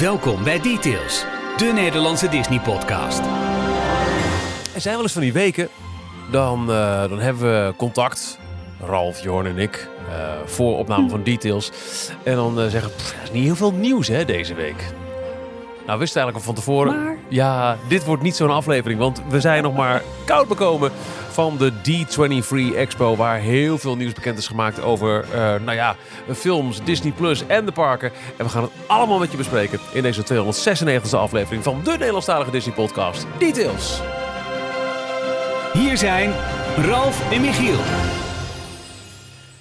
Welkom bij Details, de Nederlandse Disney-podcast. Er zijn wel eens van die weken, dan, eh, dan hebben we contact, Ralf, Jorn en ik, eh, voor opname van Details. En dan eh, zeggen we, er is niet heel veel nieuws hè, deze week. Nou, we wisten eigenlijk al van tevoren, Maar- ja, dit wordt niet zo'n aflevering, want we zijn nog maar koud bekomen van de D23 Expo, waar heel veel nieuws bekend is gemaakt over, eh, nou ja, films, Disney Plus en de parken. En we gaan het allemaal met je bespreken in deze 296e aflevering van de Nederlandstalige Disney podcast, Details. Hier zijn Ralf en Michiel.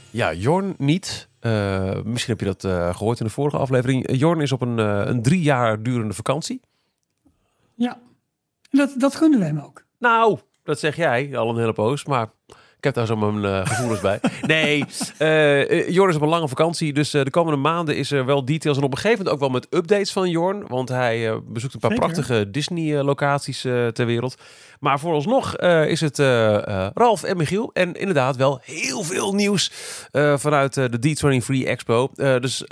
Ja, Jorn niet. Eh, misschien heb je dat eh, gehoord in de vorige aflevering. Eh, Jorn is op een, een drie jaar durende vakantie. Ja, dat, dat gunnen wij hem ook. Nou, dat zeg jij al een hele poos, maar ik heb daar zo mijn eh, gevoelens bij. Nee, eh, eh, Jorn is op een lange vakantie, dus de komende maanden is er wel details. En op een gegeven moment ook wel met updates van Jorn, want hij bezoekt een paar Zeker. prachtige Disney-locaties ter wereld. Maar vooralsnog is het Ralf en Michiel. En inderdaad wel heel veel nieuws vanuit de D23 Expo. Dus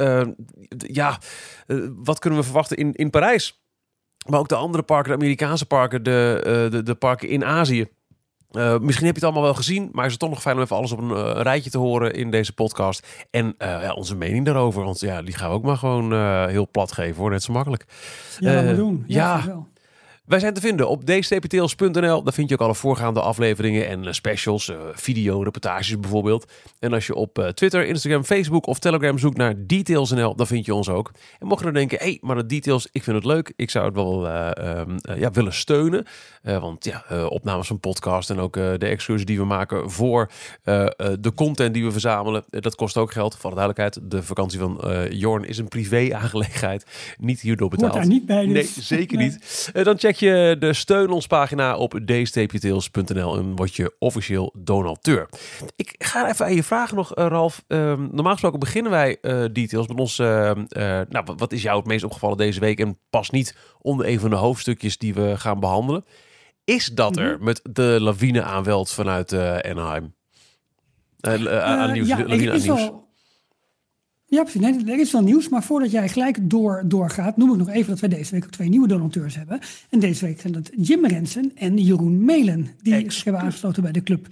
ja, wat kunnen we verwachten in, in Parijs? Maar ook de andere parken, de Amerikaanse parken, de, de, de parken in Azië. Eh, misschien heb je het allemaal wel gezien, maar is het toch nog fijn om even alles op een eh, rijtje te horen in deze podcast. En eh, ja, onze mening daarover, want ja, die gaan we ook maar gewoon heel plat geven hoor, net zo makkelijk. Ja, dat we doen. ja. Ja. Wij zijn te vinden op dstptails.nl. Daar vind je ook alle voorgaande afleveringen en eh, specials, eh, video, reportages bijvoorbeeld. En als je op eh, Twitter, Instagram, Facebook of Telegram zoekt naar Details.nl, dan vind je ons ook. En mocht je dan denken, hé, hey, maar dat Details, ik vind het leuk. Ik zou het wel eh, ehm, eh, ja, willen steunen. Want ja, opnames van podcast en ook de excursie die we maken voor de content die we verzamelen, dat kost ook geld. Voor de duidelijkheid, de vakantie van Jorn is een privé-aangelegenheid. Niet hierdoor betaald. Hoort daar niet bij. Dus. Nee, zeker Nee. niet. Dan check je de steun ons pagina op dstptails.nl en word je officieel donateur. Ik ga even aan je vragen nog, eh, Ralf. Ehm, normaal gesproken beginnen wij eh, details met ons. ehm, eh, nou, wat- is jou het meest opgevallen deze week? En pas niet onder een van de hoofdstukjes die we gaan behandelen. Is dat er met de lawine aan Welt vanuit Anaheim? Aan nieuws, ja, lawine aan nieuws. wel- Ja, precies. Nee, er is wel nieuws. Maar voordat jij gelijk door, doorgaat, noem ik nog even dat wij deze week ook twee nieuwe donateurs hebben. En deze week zijn dat Jim Rensen en Jeroen Melen, die zich hebben aangesloten bij de club.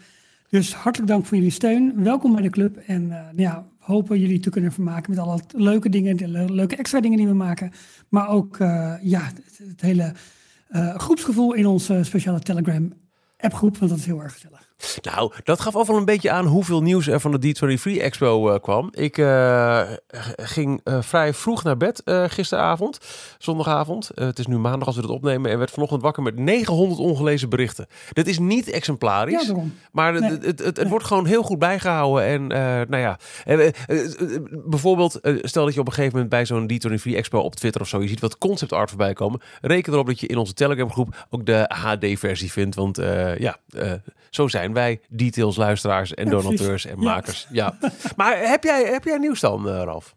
Dus hartelijk dank voor jullie steun. Welkom bij de club. En eh, nou ja, we hopen jullie te kunnen vermaken met alle leuke dingen, de le- leuke extra dingen die we maken. Maar ook eh, ja, het, het hele eh, groepsgevoel in onze speciale Telegram appgroep, want dat is heel erg gezellig. Nou, dat gaf ook wel een beetje aan hoeveel nieuws er van de D23 Expo eh, kwam. Ik eh, ging eh, vrij vroeg naar bed gisteravond, zondagavond. Het is nu maandag als we het opnemen en werd vanochtend wakker met 900 ongelezen berichten. Dit is niet exemplarisch, Ja, maar het, Nee. het, het, het, het wordt gewoon heel goed bijgehouden. En nou ja, bijvoorbeeld, stel dat je op een gegeven moment bij zo'n D23 Expo op Twitter of zo, je ziet wat concept art voorbij komen. Reken erop dat je in onze Telegram groep ook de HD-versie vindt. Want ja, zo zijn wij, details, luisteraars en donateurs en makers. Ja. Maar heb jij, heb jij nieuws dan, eh, Ralf?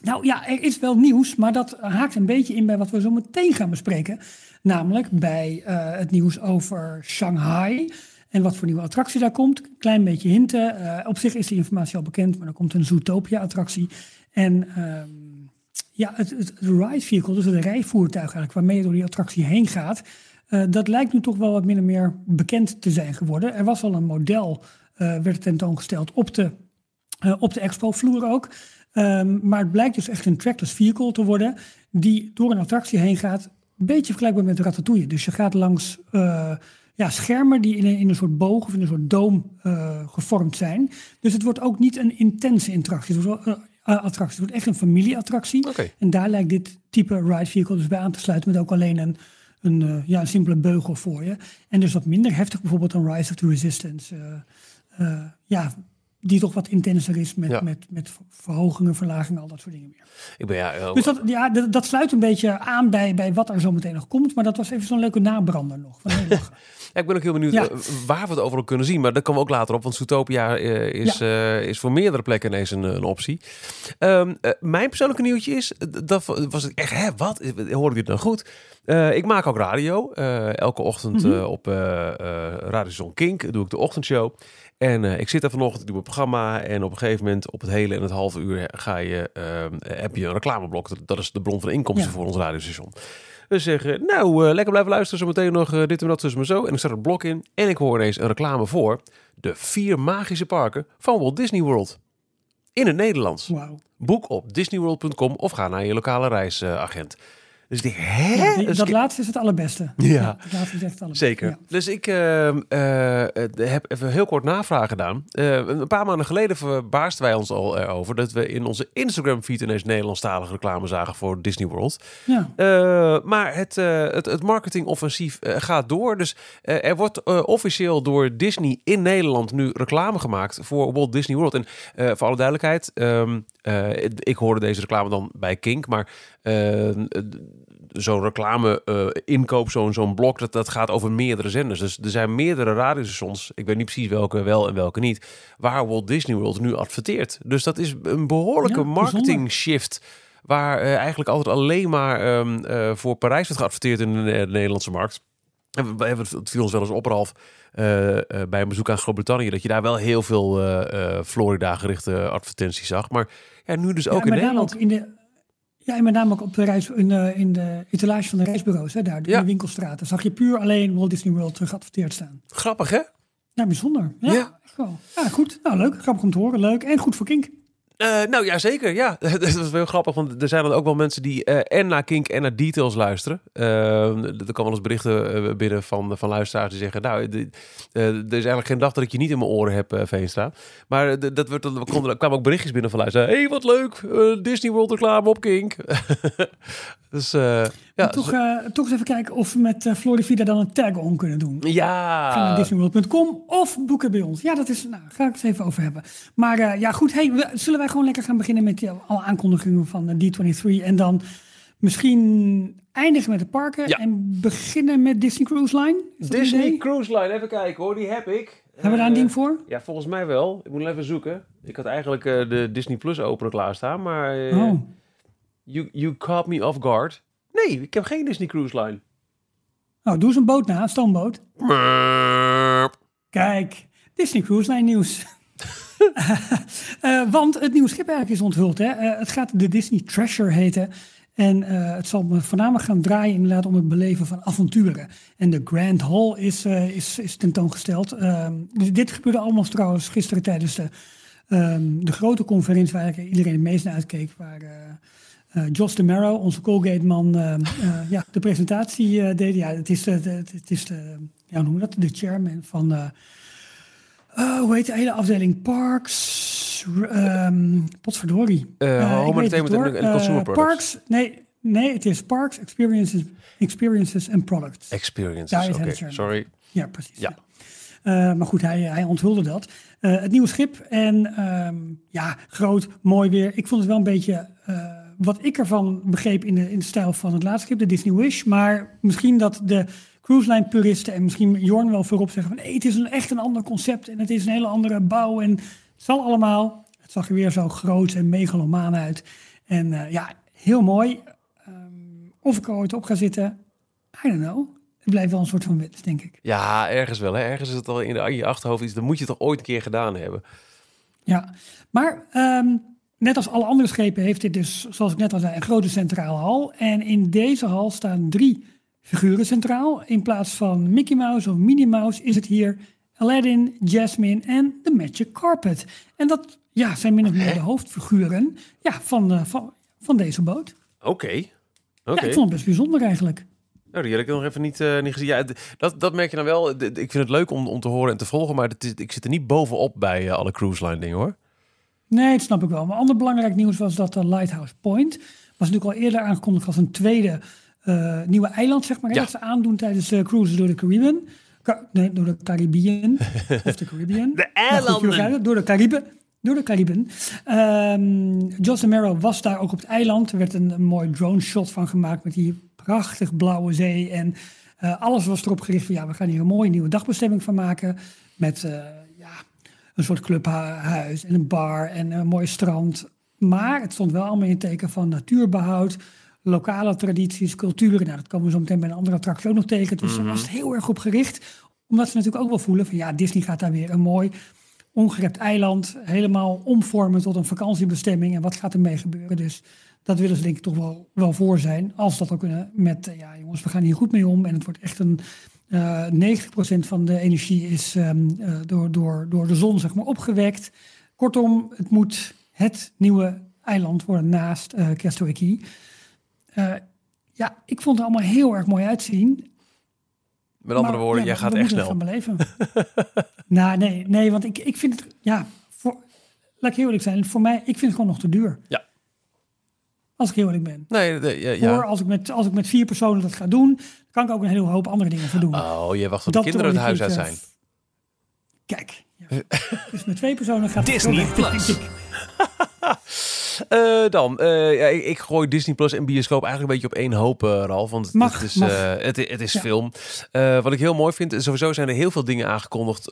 Nou ja, er is wel nieuws, maar dat haakt een beetje in bij wat we zo meteen gaan bespreken. Namelijk bij eh, het nieuws over Shanghai en wat voor nieuwe attractie daar komt. Klein beetje hinten. Eh, op zich is die informatie al bekend, maar er komt een Zootopia-attractie. En ehm, ja, het, het ride vehicle, dus het rijvoertuig eigenlijk, waarmee je door die attractie heen gaat, eh, dat lijkt nu toch wel wat min of meer bekend te zijn geworden. Er was al een model, eh, werd tentoongesteld op de, eh, op de expo-vloer ook. Ehm, maar het blijkt dus echt een trackless vehicle te worden, die door een attractie heen gaat. Een beetje vergelijkbaar met Ratatouille. Dus je gaat langs ja, schermen die in een, in een soort boog of in een soort doom gevormd zijn. Dus het wordt ook niet een intense interactie. Het wordt wel, attractie. Het wordt echt een familieattractie. Oké. En daar lijkt dit type ride vehicle dus bij aan te sluiten met ook alleen een, een, eh, ja, een simpele beugel voor je. En dus wat minder heftig, bijvoorbeeld een Rise of the Resistance. eh, eh, ja, die toch wat intenser is met, Ja. met, met verhogingen, verlagingen, al dat soort dingen meer. Ik ben ja, eh, Dus dat, ja, dat, dat sluit een beetje aan bij, bij wat er zo meteen nog komt. Maar dat was even zo'n leuke nabrander nog. Ja, ik ben ook heel benieuwd Ja. eh, waar we het overal kunnen zien. Maar daar komen we ook later op. Want Zootopia eh, is, is voor meerdere plekken ineens een, een optie. Ehm, eh, mijn persoonlijke nieuwtje is... Dat was ik echt... Hè, wat? Hoor ik dit nou goed? Ik maak ook radio. Elke ochtend Mhm. op Radio Zon Kink doe ik de ochtendshow. En eh, ik zit er vanochtend, ik doe mijn programma en op een gegeven moment op het hele en het halve uur ga je, ehm, heb je een reclameblok. Dat, is de bron van inkomsten Ja. voor ons radiostation. We zeggen, nou, eh, lekker blijven luisteren, zometeen nog eh, dit en dat, dus maar zo. En ik zet een blok in en ik hoor ineens een reclame voor de vier magische parken van Walt Disney World. In het Nederlands. Boek op disneyworld.com of ga naar je lokale reisagent. Dus ik denk, hè? Ja, die- Dus dat ik- laatste is het allerbeste. Ja. dat laatste is echt het allerbeste. Zeker. Ja. Dus ik eh, eh, heb even heel kort navraag gedaan. Eh, een paar maanden geleden verbaasden wij ons al erover dat we in onze Instagram-feed ineens Nederlandstalige reclame zagen voor Disney World. Ja. Eh, maar het, het, het marketingoffensief gaat door. Dus er wordt officieel door Disney in Nederland nu reclame gemaakt voor Walt Disney World. En voor alle duidelijkheid, ehm, eh, ik hoorde deze reclame dan bij Kink, maar eh, zo'n reclame eh, inkoop, zo'n zo'n blok, dat, dat gaat over meerdere zenders. Dus er zijn meerdere radiostations, ik weet niet precies welke wel en welke niet, waar Walt Disney World nu adverteert. Dus dat is een behoorlijke Ja, marketing shift. Waar eh, eigenlijk altijd alleen maar ehm, eh, voor Parijs wordt geadverteerd in de, de Nederlandse markt. En we hebben het viel ons wel eens op, Ralf, eh, bij een bezoek aan Groot-Brittannië, dat je daar wel heel veel eh, Florida-gerichte advertenties zag. Maar ja, nu dus ook ja, in Nederland. ook in de, ja, en met name ook op de reis, in, de, in de etalage van de reisbureaus, hè, daar, in de winkelstraten, zag je puur alleen Walt Disney World terug geadverteerd staan. Grappig, hè? Ja, bijzonder. Ja, Ja. echt wel. Ja, goed. Nou, leuk. Grappig om te horen. Leuk. En goed voor Kink. Eh, nou ja, zeker. Ja, dat is wel heel grappig. Want er zijn dan ook wel mensen die eh, en naar Kink en naar Details luisteren. Eh, er kan wel eens berichten eh, binnen van, van luisteraars die zeggen... Nou, er is eigenlijk geen dag dat ik je niet in mijn oren heb, eh Veenstra. Maar dat werd, er kwamen ook berichtjes binnen van luisteraars. hey, wat leuk. Disney World reclame op Kink. dus ja, toch, eh, toch eens even kijken of we met eh Florida dan een tag on kunnen doen. Ga naar ja. disneyworld.com of boeken bij ons. Ja, dat is, nou, ga ik het even over hebben. Maar eh, ja, goed. Hey, we- zullen wij gewoon lekker gaan beginnen met eh, alle aankondigingen van de D23 en dan misschien eindigen met de parken Ja. en beginnen met Disney Cruise Line? Disney? Cruise Line, even kijken hoor, die heb ik. Hebben we daar een ding voor? Ja, volgens mij wel. Ik moet even zoeken. Ik had eigenlijk eh, de Disney Plus openen klaarstaan, maar eh, Oh, you, you caught me off guard. Nee, ik heb geen Disney Cruise Line. nou, doe eens een boot na, een stoomboot. Kijk, Disney Cruise Line nieuws. Eh, want het nieuwe schip eigenlijk is onthuld. Hè? Eh, het gaat de Disney Treasure heten. En eh, het zal me voornamelijk gaan draaien inderdaad om het beleven van avonturen. En de Grand Hall is, eh, is, is tentoongesteld. Ehm, dus dit gebeurde allemaal trouwens gisteren tijdens de, ehm, de grote conferentie waar eigenlijk iedereen het meest naar uitkeek. Waar eh eh, Josh DeMero, onze Colgate-man, eh, eh, ja, de presentatie deed. Ja, het is, de, de- het is de, ja, hoe dat? De chairman van... hoe heet de hele afdeling? Parks. um, potverdorie. Home ik weet het Entertainment en- Consumer Products. Parks. Nee, nee, het is Parks, Experiences, experiences and Products. Experiences, oké, de chairman. sorry. Ja, precies. Ja. Ja. Maar goed, hij, hij onthulde dat. Het nieuwe schip en ehm, ja, groot, mooi weer. Ik vond het wel een beetje wat ik ervan begreep in de, in de stijl van het laatste schip, de Disney Wish. Maar misschien dat de cruise line puristen en misschien Jorn wel voorop zeggen van nee, het is een, echt een ander concept en het is een hele andere bouw en het zal allemaal. Het zag er weer zo groot en megalomaan uit. En eh, ja, heel mooi. Ehm, of ik er ooit op ga zitten, I don't know. Het blijft wel een soort van wens, denk ik. Ja, ergens wel. Hè? Ergens is het al in, de, in je achterhoofd iets. Dan moet je toch ooit een keer gedaan hebben. Ja, maar ehm, net als alle andere schepen heeft dit dus, zoals ik net al zei, een grote centrale hal. En in deze hal staan drie figuren centraal. In plaats van Mickey Mouse of Minnie Mouse is het hier Aladdin, Jasmine en de Magic Carpet. En dat ja, zijn min of meer de hoofdfiguren ja, van, eh, van, van deze boot. Oké. Ja, Oké. ik vond het best bijzonder eigenlijk. Nou, die had ik nog even niet, eh, niet gezien. Ja, dat, dat merk je dan wel. D- d- Ik vind het leuk om, om te horen en te volgen, maar is, ik zit er niet bovenop bij eh, alle cruise line dingen hoor. Nee, dat snap ik wel. Maar ander belangrijk nieuws was dat de Lighthouse Point was natuurlijk al eerder aangekondigd als een tweede eh, nieuwe eiland, zeg maar. Ja. Dat ze aandoen tijdens de cruises door de Caribbean. Ka- nee, door de Caribbean. of de Caribbean. De Nou, goed, eilanden. door de Cariben. Door de Cariben. Ehm Jos de Mero was daar ook op het eiland. Er werd een, een mooi drone shot van gemaakt met die prachtig blauwe zee. En eh, alles was erop gericht van ja, we gaan hier een mooie nieuwe dagbestemming van maken. Met eh, een soort clubhuis en een bar en een mooi strand. Maar het stond wel allemaal in het teken van natuurbehoud, lokale tradities, culturen. Nou, dat komen we zo meteen bij een andere attractie ook nog tegen. Dus daar was het heel erg op gericht. Omdat ze natuurlijk ook wel voelen van ja, Disney gaat daar weer een mooi ongerept eiland helemaal omvormen tot een vakantiebestemming. En wat gaat ermee gebeuren? Dus dat willen ze denk ik toch wel, wel voor zijn. Als dat ook kunnen met, eh, ja jongens, we gaan hier goed mee om. En het wordt echt een, uh, 90% van de energie is um, uh, door, door, door de zon zeg maar, opgewekt. Kortom, het moet het nieuwe eiland worden naast uh, Kestoiki. ja, ik vond het allemaal heel erg mooi uitzien. Met andere Maar, woorden, ja, jij gaat echt snel. beleven. nou, nee, nee, want ik, ik vind het, ja, voor, laat ik heel eerlijk zijn, voor mij, ik vind het gewoon nog te duur. Ja. Als ik heel eerlijk ben. Nee, de- ja, Voor ja. als ik, met, als ik met vier personen dat ga doen, kan ik ook een hele hoop andere dingen voor doen. Oh, je wacht tot de kinderen het huis uit zijn. Kijk, ja. dus met twee personen gaat Disney het wel, Plus. Eh, dan, eh, ja, ik, ik gooi Disney Plus en bioscoop eigenlijk een beetje op één hoop, eh Ralf. Want het, Mag, het is, het, het is Ja. film. Wat ik heel mooi vind, sowieso zijn er heel veel dingen aangekondigd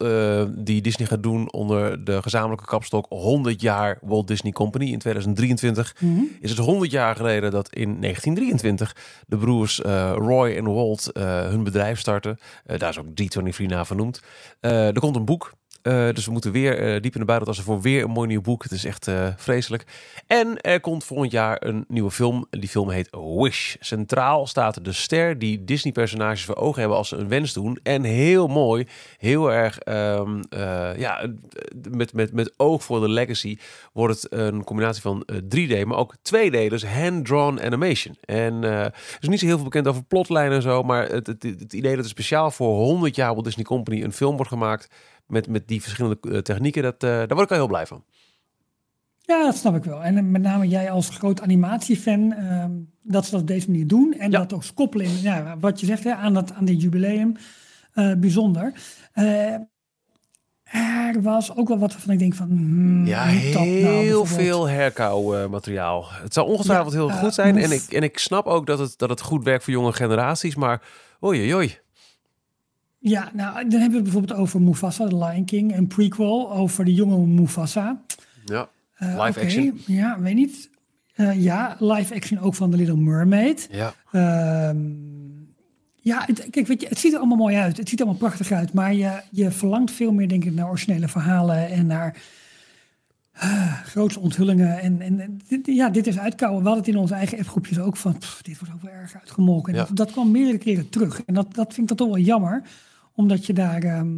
die Disney gaat doen onder de gezamenlijke kapstok 100 jaar Walt Disney Company. In 2023 Mhm. is het 100 jaar geleden dat in 1923 de broers Roy en Walt hun bedrijf starten. Daar is ook D23 naar vernoemd. Er komt een boek. Eh, dus we moeten weer eh, diep in de buitentas voor weer een mooi nieuw boek. Het is echt eh, vreselijk. En er komt volgend jaar een nieuwe film. Die film heet Wish. Centraal staat de ster die Disney-personages voor ogen hebben als ze een wens doen. En heel mooi, heel erg ehm, eh, ja, met, met, met oog voor de legacy wordt het een combinatie van eh, 3D, maar ook 2D, dus hand-drawn animation. En er is niet zo heel veel bekend over plotlijnen en zo, maar het, het, het idee dat er speciaal voor 100 jaar Walt Disney Company een film wordt gemaakt met, met die verschillende eh, technieken, dat, eh, daar word ik al heel blij van. Ja, dat snap ik wel. En eh, met name jij als groot animatiefan, ehm, dat ze dat op deze manier doen. En Ja. dat ook koppelen, in, ja, wat je zegt, hè, aan, dat, aan dit jubileum. bijzonder. Eh, er was ook wel wat waarvan ik denk van... hmm, Ja, nou heel bijvoorbeeld? veel herkauw materiaal. Het zou ongetwijfeld Ja, heel goed zijn. En ik, en ik snap ook dat het, dat het goed werkt voor jonge generaties, maar oei oei. Ja, nou, dan hebben we het bijvoorbeeld over Mufasa, The Lion King. Een prequel over de jonge Mufasa. Ja, Eh, Live action? Ja, weet niet. Eh, ja, live action ook van The Little Mermaid. ja. Ehm, ja, het, kijk, weet je, het ziet er allemaal mooi uit. Het ziet er allemaal prachtig uit. Maar je, je verlangt veel meer, denk ik, naar originele verhalen en naar uh, grootse onthullingen. En, en en dit, ja, dit is uitkouwen. We hadden het in onze eigen appgroepjes ook van, pff, dit wordt ook wel erg uitgemolken. En Ja. dat, dat kwam meerdere keren terug. En dat, dat vind ik dan toch wel jammer, omdat je daar... ehm,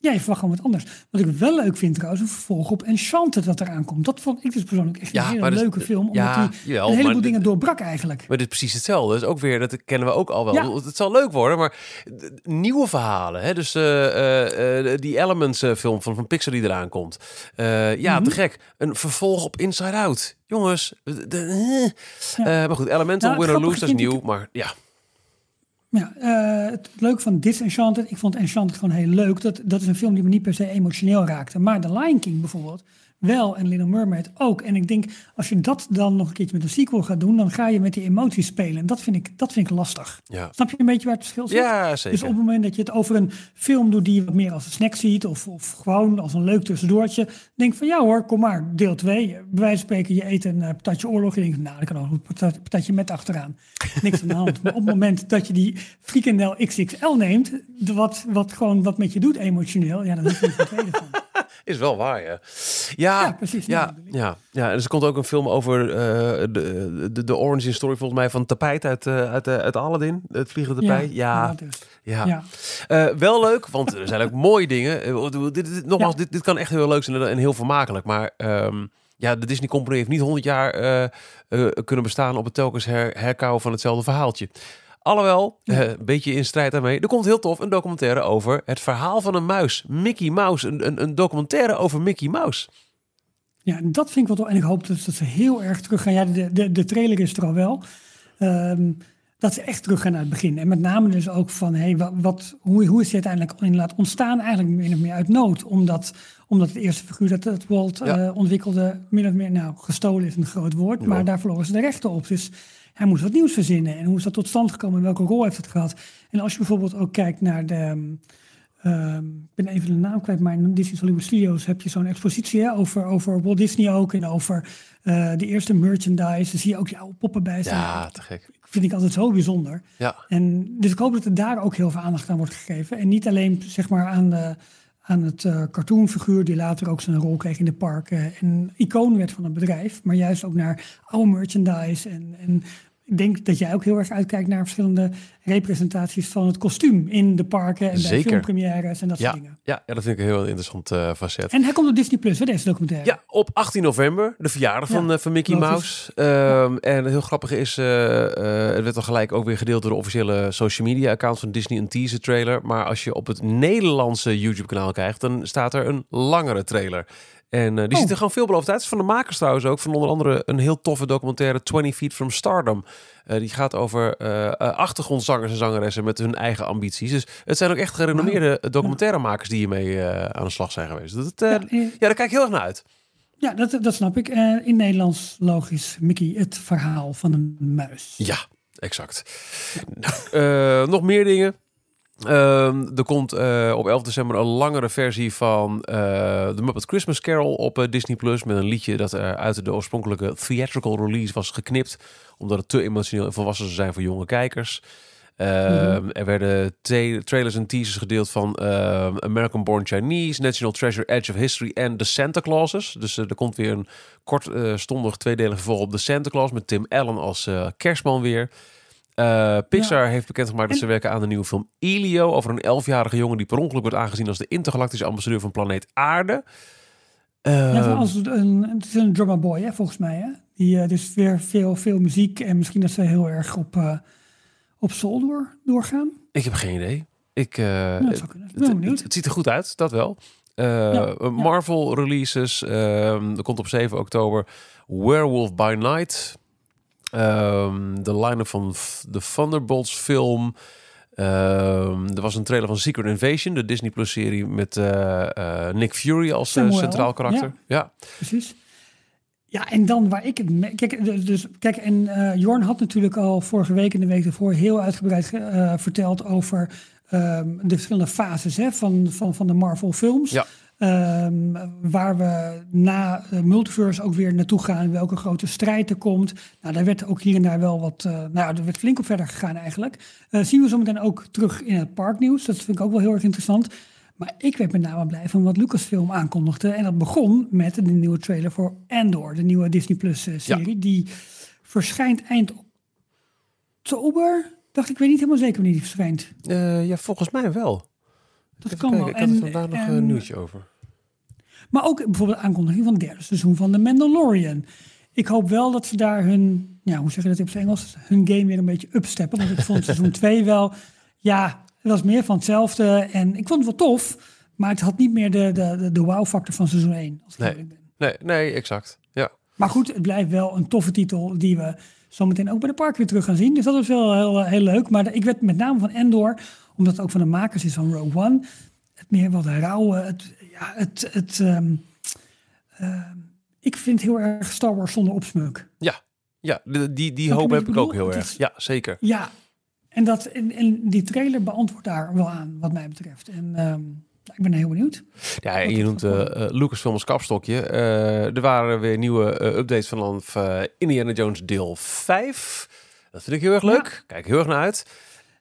ja, je verwacht gewoon wat anders. Wat ik wel leuk vind trouwens, een vervolg op Enchanted dat eraan komt. Dat vond ik dus persoonlijk echt Ja, een hele leuke film. Omdat ja, die jawel, een heleboel maar- dingen doorbrak eigenlijk. Maar het is precies hetzelfde. Dus ook weer, dat kennen we ook al wel. Ja. Het zal leuk worden, maar nieuwe verhalen. Hè? Dus eh, eh, eh, die Elements film van, van Pixar die eraan komt. Ja, Mhm. te gek. Een vervolg op Inside Out. Jongens. de- de- Ja. maar goed, Elemental, Nou, het Win or Lose, dat is nieuw. Maar ja, Ja, eh, het leuke van Disenchanted, ik vond Enchanted gewoon heel leuk. Dat, dat is een film die me niet per se emotioneel raakte. Maar The Lion King bijvoorbeeld wel en Little Mermaid ook. En ik denk, als je dat dan nog een keertje met een sequel gaat doen, dan ga je met die emoties spelen. En dat vind ik, dat vind ik lastig. ja. Snap je een beetje waar het verschil zit? ja Dus zeker. op het moment dat je het over een film doet die je wat meer als een snack ziet, of, of gewoon als een leuk tussendoortje, denk van ja hoor, kom maar, deel 2. Bij wijze van spreken, je eet een eh, patatje oorlog, je denkt, nou, dat kan ook een patat- patatje met achteraan. Niks aan de hand. Maar op het moment dat je die frikandel XXL neemt, wat, wat gewoon wat met je doet emotioneel, ja, dan is er een tweede van. Is wel waar, ja. Ja, Ja, precies. Ja, bedoel ik. ja, ja. En er komt ook een film over eh, de, de, de origin story volgens mij van tapijt uit, eh, uit, eh, uit Aladdin. Het vliegende tapijt. Ja, dus. ja. Ja. Wel leuk, want er zijn ook mooie dingen. Dit, dit, dit- nogmaals, Ja. dit, dit kan echt heel leuk zijn en heel vermakelijk. Maar ehm, ja, de Disney Company heeft niet 100 jaar kunnen bestaan op het telkens her, herkauwen van hetzelfde verhaaltje. Alhoewel, een beetje in strijd daarmee. Er komt heel tof een documentaire over het verhaal van een muis. Mickey Mouse. Een, een, een documentaire over Mickey Mouse. Ja, en dat vind ik wel. En ik hoop dus dat ze heel erg terug gaan. Ja, de, de, de trailer is er al wel. Ehm, dat ze echt terug gaan naar het begin. En met name dus ook van, hey, wat, hoe, hoe is dit uiteindelijk inderdaad ontstaan? Eigenlijk min of meer uit nood. Omdat, omdat het eerste figuur dat, dat Walt Ja. eh, ontwikkelde, min of meer, nou, gestolen is een groot woord. Ja. Maar daar verloren ze de rechten op. Dus hij moest wat nieuws verzinnen. En hoe is dat tot stand gekomen? En welke rol heeft het gehad? En als je bijvoorbeeld ook kijkt naar de... ehm, ik ben even de naam kwijt, maar in Disney's Hollywood Studios heb je zo'n expositie hè, over, over Walt Disney ook en over eh, de eerste merchandise. Daar zie je ook die oude poppen bij staan. Ja, te gek. Vind ik altijd zo bijzonder. Ja, En dus ik hoop dat er daar ook heel veel aandacht aan wordt gegeven. En niet alleen zeg maar aan de, aan het uh, cartoonfiguur die later ook zijn rol kreeg in de parken en icoon werd van het bedrijf, maar juist ook naar oude merchandise en, en ik denk dat jij ook heel erg uitkijkt naar verschillende representaties van het kostuum in de parken en bij filmpremières en dat ja, soort dingen. Ja, ja, dat vind ik een heel interessant uh, facet. En hij komt op Disney Plus, hè, deze documentaire. Ja, op 18 november, de verjaardag van, uh, van Mickey Mouse. Um, En heel grappig is, uh, het werd al gelijk ook weer gedeeld door de officiële social media account van Disney, een teaser trailer. Maar als je op het Nederlandse YouTube kanaal kijkt, dan staat er een langere trailer. En uh, die oh. ziet er gewoon veelbelovend uit. Van de makers trouwens ook. Van onder andere een heel toffe documentaire 20 Feet from Stardom. Uh, die gaat over uh, achtergrondzangers en zangeressen met hun eigen ambities. Dus het zijn ook echt gerenommeerde wow. documentairemakers die hiermee aan de slag zijn geweest. Dat, ja, ja, daar kijk ik heel erg naar uit. Ja, dat, dat snap ik. in Nederlands logisch, Mickey, het verhaal van een muis. Ja, exact. nog meer dingen. Uh, er komt uh, op 11 december een langere versie van uh, The Muppet Christmas Carol op uh, Disney Plus met een liedje dat er uit de oorspronkelijke theatrical release was geknipt, omdat het te emotioneel en volwassen zou zijn voor jonge kijkers. Mm-hmm. Er werden trailers en teasers gedeeld van ehm, American Born Chinese, National Treasure, Edge of History en The Santa Clauses. Dus er komt weer een kortstondig tweedelige vervolg op The Santa Claus met Tim Allen als kerstman weer. Uh, Pixar ja. heeft bekendgemaakt dat ze werken aan de nieuwe film Elio over een elfjarige jongen die per ongeluk wordt aangezien als de intergalactische ambassadeur van planeet Aarde. Uh, ja, als een, het is een drummer boy, hè, volgens mij. Hè? Die, uh, dus weer veel, veel muziek en misschien dat ze heel erg op, uh, op soul door, doorgaan. Ik heb geen idee. Ik, ja, het, het, het, ziet er goed uit, dat wel. Ja, Marvel releases. Ehm, er komt op 7 oktober Werewolf by Night. Um, de line-up van de Thunderbolts film. Um, er was een trailer van Secret Invasion, de Disney Plus serie met uh, uh, Nick Fury als uh, centraal karakter. Ja, ja, precies. Ja, en dan waar ik het. Kijk, dus, kijk en Jorn had natuurlijk al vorige week en de week ervoor heel uitgebreid verteld over um, de verschillende fases hè, van, van, van de Marvel films. Ja. Um, waar we na uh, Multiverse ook weer naartoe gaan. Welke grote strijd er komt. Nou, daar werd ook hier en daar wel wat. Uh, nou, er werd flink op verder gegaan eigenlijk. Uh, zien we zometeen ook terug in het parknieuws. Dat vind ik ook wel heel erg interessant. Maar ik werd met name blij van wat Lucasfilm aankondigde. En dat begon met de nieuwe trailer voor Andor, de nieuwe Disney Plus serie. Die verschijnt eind oktober. Dacht ik, weet niet helemaal zeker wanneer die verschijnt. ja, volgens mij wel. Dat kan wel. Ik had er vandaag nog een nieuwtje over. Maar ook bijvoorbeeld de aankondiging van het derde seizoen van The Mandalorian. Ik hoop wel dat ze daar hun, ja, hoe zeg je dat in het Engels, hun game weer een beetje upsteppen. Want ik vond seizoen 2 wel, ja, het was meer van hetzelfde. En ik vond het wel tof, maar het had niet meer de, de, de, de wow-factor van seizoen 1. Als ik nee. ben. Nee, nee, exact. Ja. Maar goed, het blijft wel een toffe titel die we zometeen ook bij de park weer terug gaan zien. Dus dat was wel heel, heel leuk. Maar ik werd met name van Endor omdat het ook van de makers is van Rogue One. Het meer wat rauwe, het, ja, het, het um, uh, ik vind heel erg Star Wars zonder opsmeuk. Ja, ja die, die hoop heb ik ook heel erg. ja, zeker. Ja, en, dat, en, en, die trailer beantwoordt daar wel aan, wat mij betreft. En um, ik ben heel benieuwd. Ja, je noemt uh, Lucasfilm als kapstokje. Uh, er waren weer nieuwe uh, updates vanaf Indiana Jones deel 5. Dat vind ik heel erg leuk. Kijk heel erg naar uit.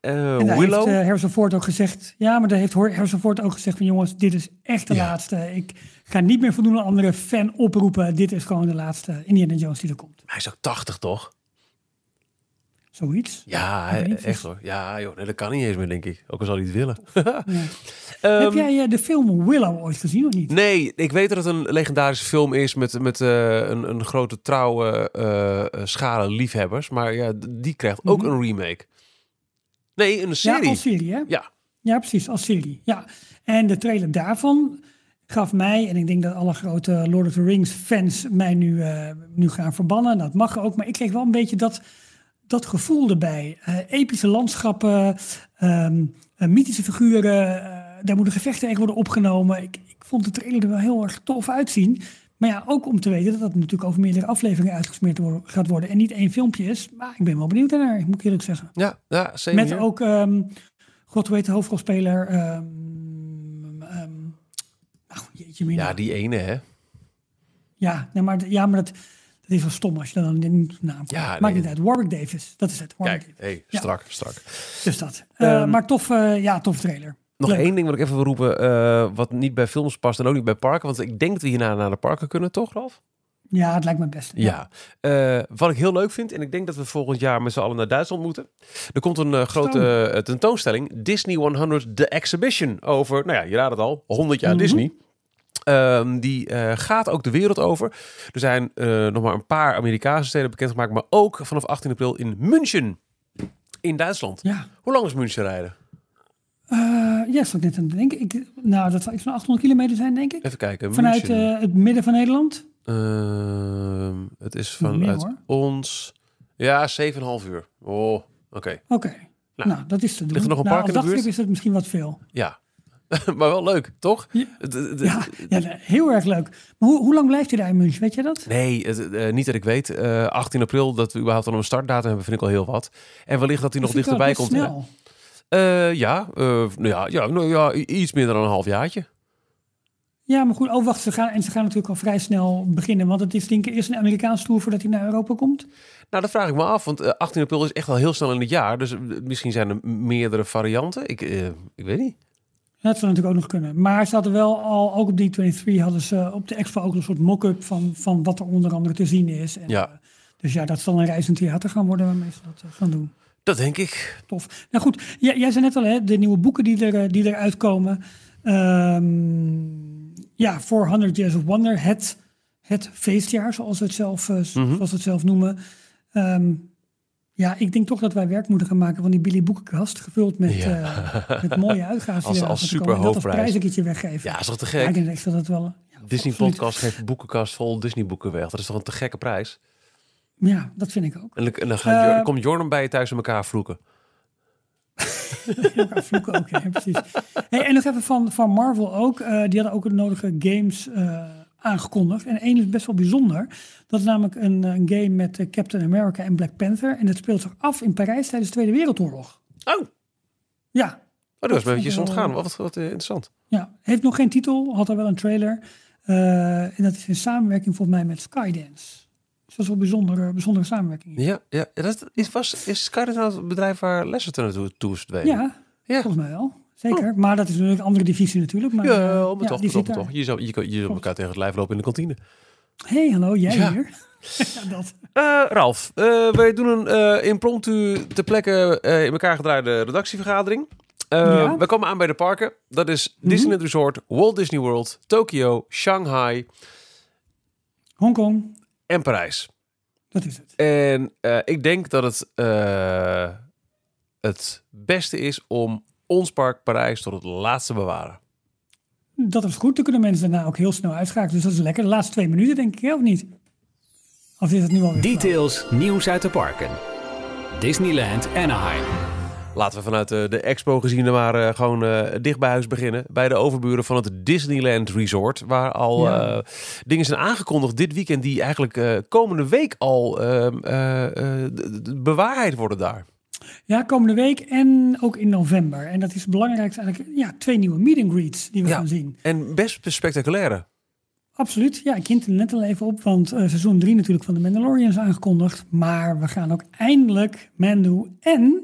Uh, en Willow. heeft uh, ook gezegd. Ja, maar daar heeft Ford ook gezegd van jongens, dit is echt de laatste. Ik ga niet meer voldoende andere fan oproepen. Dit is gewoon de laatste Indiana Jones die er komt. Hij is ook 80, toch? Zoiets. Ja, echt hoor. Ja, joh, nee, dat kan niet eens meer, denk ik. Ook al zal hij het willen. um, Heb jij uh, de film Willow ooit gezien of niet? Nee, ik weet dat het een legendarische film is met, met uh, een, een grote trouwe uh, schare liefhebbers. Maar ja, die krijgt ook mm -hmm. een remake. Nee, een serie. Ja, als serie, hè? Ja. Ja, precies, als serie. Ja. En de trailer daarvan gaf mij, en ik denk dat alle grote Lord of the Rings fans mij nu, uh, nu gaan verbannen. Dat mag ook, maar ik kreeg wel een beetje dat, dat gevoel erbij. Uh, epische landschappen, um, uh, mythische figuren, daar moeten gevechten echt worden opgenomen. Ik, ik vond de trailer er wel heel erg tof uitzien. Maar ja, ook om te weten dat dat natuurlijk over meerdere afleveringen uitgesmeerd gaat worden. En niet één filmpje is. Maar ik ben wel benieuwd naar, moet ik eerlijk zeggen. Ja, ja zeker. Met ook, um, god weet de hoofdrolspeler. Um, um, nou, jeetje mina. Ja, die ene hè. Ja, nee, maar, ja, maar dat, dat is wel stom als je dan een naam ja, Maakt nee. niet uit. Warwick Davis, dat is het. Warwick Kijk, hey, strak, ja. strak. Dus dat. Uh, maar tof, uh, ja, tof trailer. Nog Leuk. één ding wat ik even wil roepen, eh, wat niet bij films past en ook niet bij parken. Want ik denk dat we hierna naar de parken kunnen, toch Ralf? Ja, het lijkt me best. Ja. Eh, wat ik heel leuk vind, en ik denk dat we volgend jaar met z'n allen naar Duitsland moeten. Er komt een eh, grote tentoonstelling, Disney 100 The Exhibition, over, nou ja, je raadt het al, 100 jaar Mhm. Disney. Ehm, die gaat ook de wereld over. Er zijn nog maar een paar Amerikaanse steden bekendgemaakt, maar ook vanaf 18 april in München, in Duitsland. Ja. Hoe lang is München rijden? Eh, ja, zat ik net aan het denken. Ik, nou, dat zal iets van 800 kilometer zijn, denk ik. Even kijken. Vanuit eh, het midden van Nederland. Ehm, het is meer, vanuit ons. Ja, 7,5 uur. Oh, oké. Oké. Nou, Nou, dat is te doen. er nog een nou, park in de is het misschien wat veel. Ja. maar wel leuk, toch? Ja. Heel erg leuk. Maar hoe, hoe lang blijft hij daar in München? Weet je dat? Nee, het, eh, niet dat ik weet. Eh, 18 april, dat we überhaupt al een startdatum hebben, vind ik al heel wat. En wellicht dat hij nog Dat dichterbij komt. snel. Eh, ja, eh, nou ja, ja, nou ja, iets meer dan een half jaartje. Ja, maar goed. Oh, wacht. Ze gaan, en ze gaan natuurlijk al vrij snel beginnen. Want het is denk ik eerst een Amerikaans tour voordat hij naar Europa komt. Nou, dat vraag ik me af, want eh, 18 april is echt wel heel snel in het jaar. Dus eh, misschien zijn er meerdere varianten. Ik, eh, ik weet niet. Dat zou natuurlijk ook nog kunnen. Maar ze hadden wel al, ook op D23 hadden ze op de expo ook een soort mock-up van, van wat er onder andere te zien is. En, Ja. eh, dus ja, dat zal een reizend theater gaan worden waarmee ze dat eh, gaan doen. Dat denk ik. Tof. Nou goed, jij, jij zei net al, hè, de nieuwe boeken die, er, eh, die eruit komen. Ehm, ja, voor 100 Years of Wonder, het, het feestjaar, zoals we het zelf, eh, Mhm. zoals we het zelf noemen. Ehm, ja, ik denk toch dat wij werk moeten gaan maken van die Billy Boekenkast, gevuld met, Ja. eh, met mooie uitgaven. Als- als super komen. En dat als hoofdprijs. prijs een keertje weggeven. Ja, is toch te Ja, ik gek? denk echt dat het wel... Ja, Disney. Podcast geeft boekenkast vol Disney boeken weg. Dat is toch een te gekke prijs? Ja, dat vind ik ook. En dan, en dan gaat Eh, komt Jordan bij je thuis in elkaar vloeken. Ja, vloeken ook, ja, precies. Hey, en nog even van, van Marvel ook. eh, die hadden ook de nodige games eh, aangekondigd. En één is best wel bijzonder. Dat is namelijk een, een game met Captain America en Black Panther. En dat speelt zich af in Parijs tijdens de Tweede Wereldoorlog. Oh, oh Ja, dat was eventjes wel- ontgaan. Wat, wat interessant. ja, heeft nog geen titel, had al wel een trailer. En dat is in samenwerking volgens mij met Skydance. Dat is wel een bijzondere, bijzondere samenwerking. Ja, ja dat is, was, is nou het bedrijf waar Leicester naartoe toe is? Ja, ja. volgens mij wel. Zeker. Maar dat is natuurlijk een andere divisie natuurlijk. Maar, Ja, eh, maar ja, toch, die toch. Je zou, je, zou elkaar tegen het lijf lopen in de kantine. hey, hallo, jij Ja. hier? ja, dat. Eh, Ralf, eh, wij doen een eh, impromptu ter plekke eh, in elkaar gedraaide redactievergadering. Eh, Ja. Mhm. We komen aan bij de parken. Dat is Disneyland Resort, Walt Disney World, Tokyo, Shanghai Hongkong, en Parijs. dat is het. En eh, ik denk dat het eh, het beste is om ons park Parijs tot het laatste bewaren. Dat is goed. Dan kunnen mensen daarna ook heel snel uitschakelen. Dus dat is lekker. De laatste twee minuten, denk ik, hè, of niet? Of is het nu flauw? Details, nieuws uit de parken. Disneyland Anaheim. Laten we vanuit de, de expo gezien maar eh, gewoon eh, dicht bij huis beginnen. Bij de overburen van het Disneyland Resort. Waar al Ja. eh, dingen zijn aangekondigd dit weekend die eigenlijk eh, komende week al ehm, eh, eh, bewaarheid worden daar. Ja, komende week en ook in november. En dat is het belangrijkste eigenlijk. Ja, twee nieuwe meet and greets die we Ja. gaan zien. En best spectaculaire. Absoluut. Ja, ik hint er net al even op, want eh, seizoen 3 natuurlijk van de Mandalorian is aangekondigd. Maar we gaan ook eindelijk Mando en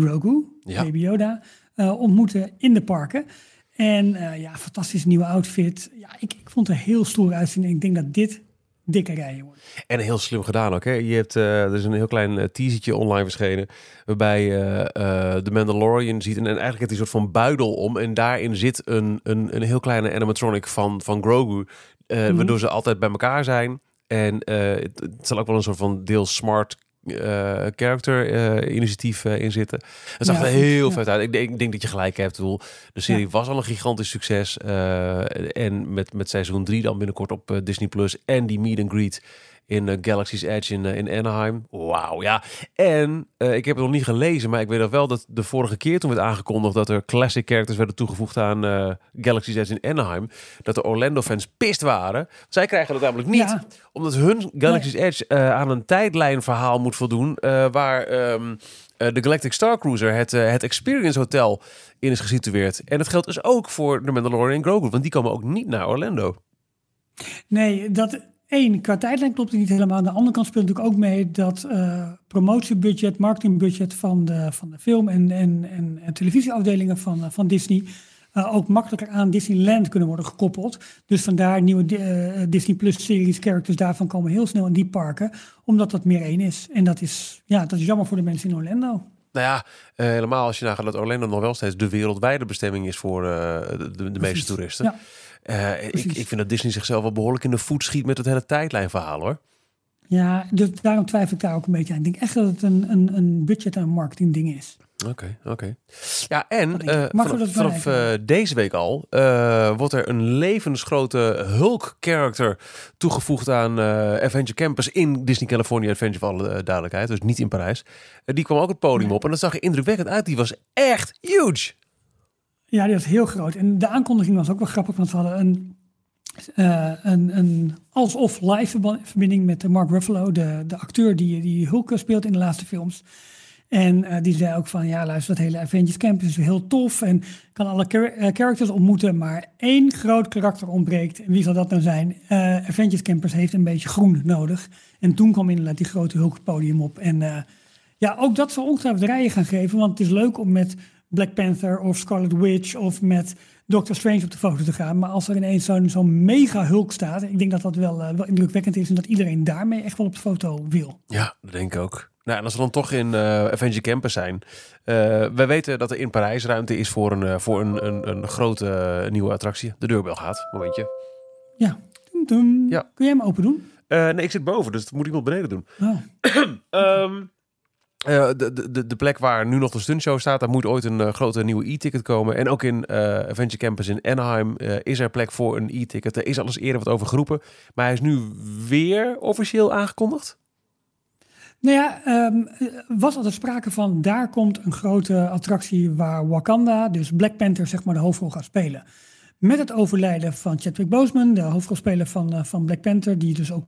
Grogu, Ja. Baby Yoda, eh, ontmoeten in de parken. En eh, ja, fantastisch nieuwe outfit. Ja, ik, ik vond het heel stoer uitzien. En ik denk dat dit dikke rijen wordt. En heel slim gedaan ook. Hè? Je hebt, eh, er is een heel klein teasertje online verschenen. Waarbij de Mandalorian ziet. En, en eigenlijk heeft hij een soort van buidel om. En daarin zit een, een, een heel kleine animatronic van, van Grogu. Mhm. Waardoor ze altijd bij elkaar zijn. En het, het zal ook wel een soort van deel smart eh, character eh, initiatief eh, in zitten. Het zag Ja, er heel ja. vet uit. Ik denk, ik denk dat je gelijk hebt. De serie Ja. was al een gigantisch succes. en met, met seizoen 3 dan binnenkort op Disney Plus. En die meet and greet in eh, Galaxy's Edge in, eh, in Anaheim. Wauw, ja. En eh, ik heb het nog niet gelezen, maar ik weet nog wel dat de vorige keer toen werd aangekondigd dat er classic characters werden toegevoegd aan Galaxy's Edge in Anaheim, dat de Orlando-fans pist waren. Zij krijgen dat namelijk niet, Ja. omdat hun Galaxy's Edge aan een tijdlijnverhaal moet voldoen, waar ehm, eh, de Galactic Star Cruiser, het, het Experience Hotel, in is gesitueerd. En dat geldt dus ook voor de Mandalorian en Grogu, want die komen ook niet naar Orlando. Nee, dat, één, qua tijdlijn klopt het niet helemaal. Aan de andere kant speelt natuurlijk ook mee dat uh, promotiebudget, marketingbudget van de, van de film en, en, en, en televisieafdelingen van, uh, van Disney uh, ook makkelijker aan Disneyland kunnen worden gekoppeld. Dus vandaar nieuwe Disney Plus series, characters daarvan komen heel snel in die parken, omdat dat meer één is. En dat is, ja, dat is jammer voor de mensen in Orlando. Nou ja, helemaal als je nagaat dat Orlando nog wel steeds de wereldwijde bestemming is voor de, de, de meeste toeristen. Ja. Uh, ik, ik vind dat Disney zichzelf wel behoorlijk in de voet schiet met het hele tijdlijnverhaal hoor. Ja, dus daarom twijfel ik daar ook een beetje aan. Ik denk echt dat het een, een, een budget- en marketing ding is. Oké, oké. Ja, en uh, vanaf, vanaf uh, deze week al uh, wordt er een levensgrote Hulk-character toegevoegd aan Adventure Campus in Disney California Adventure, voor alle duidelijkheid. Dus niet in Parijs. die kwam ook het podium op en dat zag er indrukwekkend uit. Die was echt huge. Ja, die was heel groot. En de aankondiging was ook wel grappig, want ze hadden een, uh, een, alsof live verbinding met Mark Ruffalo, de, de acteur die, die Hulk speelt in de laatste films. En uh, die zei ook van, ja luister, dat hele Avengers Campus is heel tof en kan alle uh, characters ontmoeten, maar één groot karakter ontbreekt. En wie zal dat nou zijn? Uh, Avengers Campus heeft een beetje groen nodig. En toen kwam inderdaad die grote Hulk podium op. En ja, ook dat zal ongetwijfeld rijen gaan geven, want het is leuk om met Black Panther of Scarlet Witch of met Doctor Strange op de foto te gaan. Maar als er ineens zo'n zo'n mega hulk staat, ik denk dat dat wel, uh, wel indrukwekkend is en dat iedereen daarmee echt wel op de foto wil. Ja, dat denk ik ook. Nou, en als we dan toch in uh, Avenger Campus zijn. Uh, we weten dat er in Parijs ruimte is voor een, voor een, een, een grote nieuwe attractie. De deurbel gaat, momentje. Ja. ja. Kun jij hem open doen? nee, ik zit boven, dus dat moet iemand beneden doen. Oh. um, Uh, de, de, de plek waar nu nog de stuntshow staat, daar moet ooit een uh, grote nieuwe e-ticket komen. En ook in uh, Adventure Campus in Anaheim is er plek voor een e-ticket. Er is alles eerder wat over geroepen, maar hij is nu weer officieel aangekondigd. Nou ja, um, was altijd sprake van daar komt een grote attractie waar Wakanda, dus Black Panther, zeg maar de hoofdrol gaat spelen. Met het overlijden van Chadwick Boseman, de hoofdrolspeler van, van Black Panther, die dus ook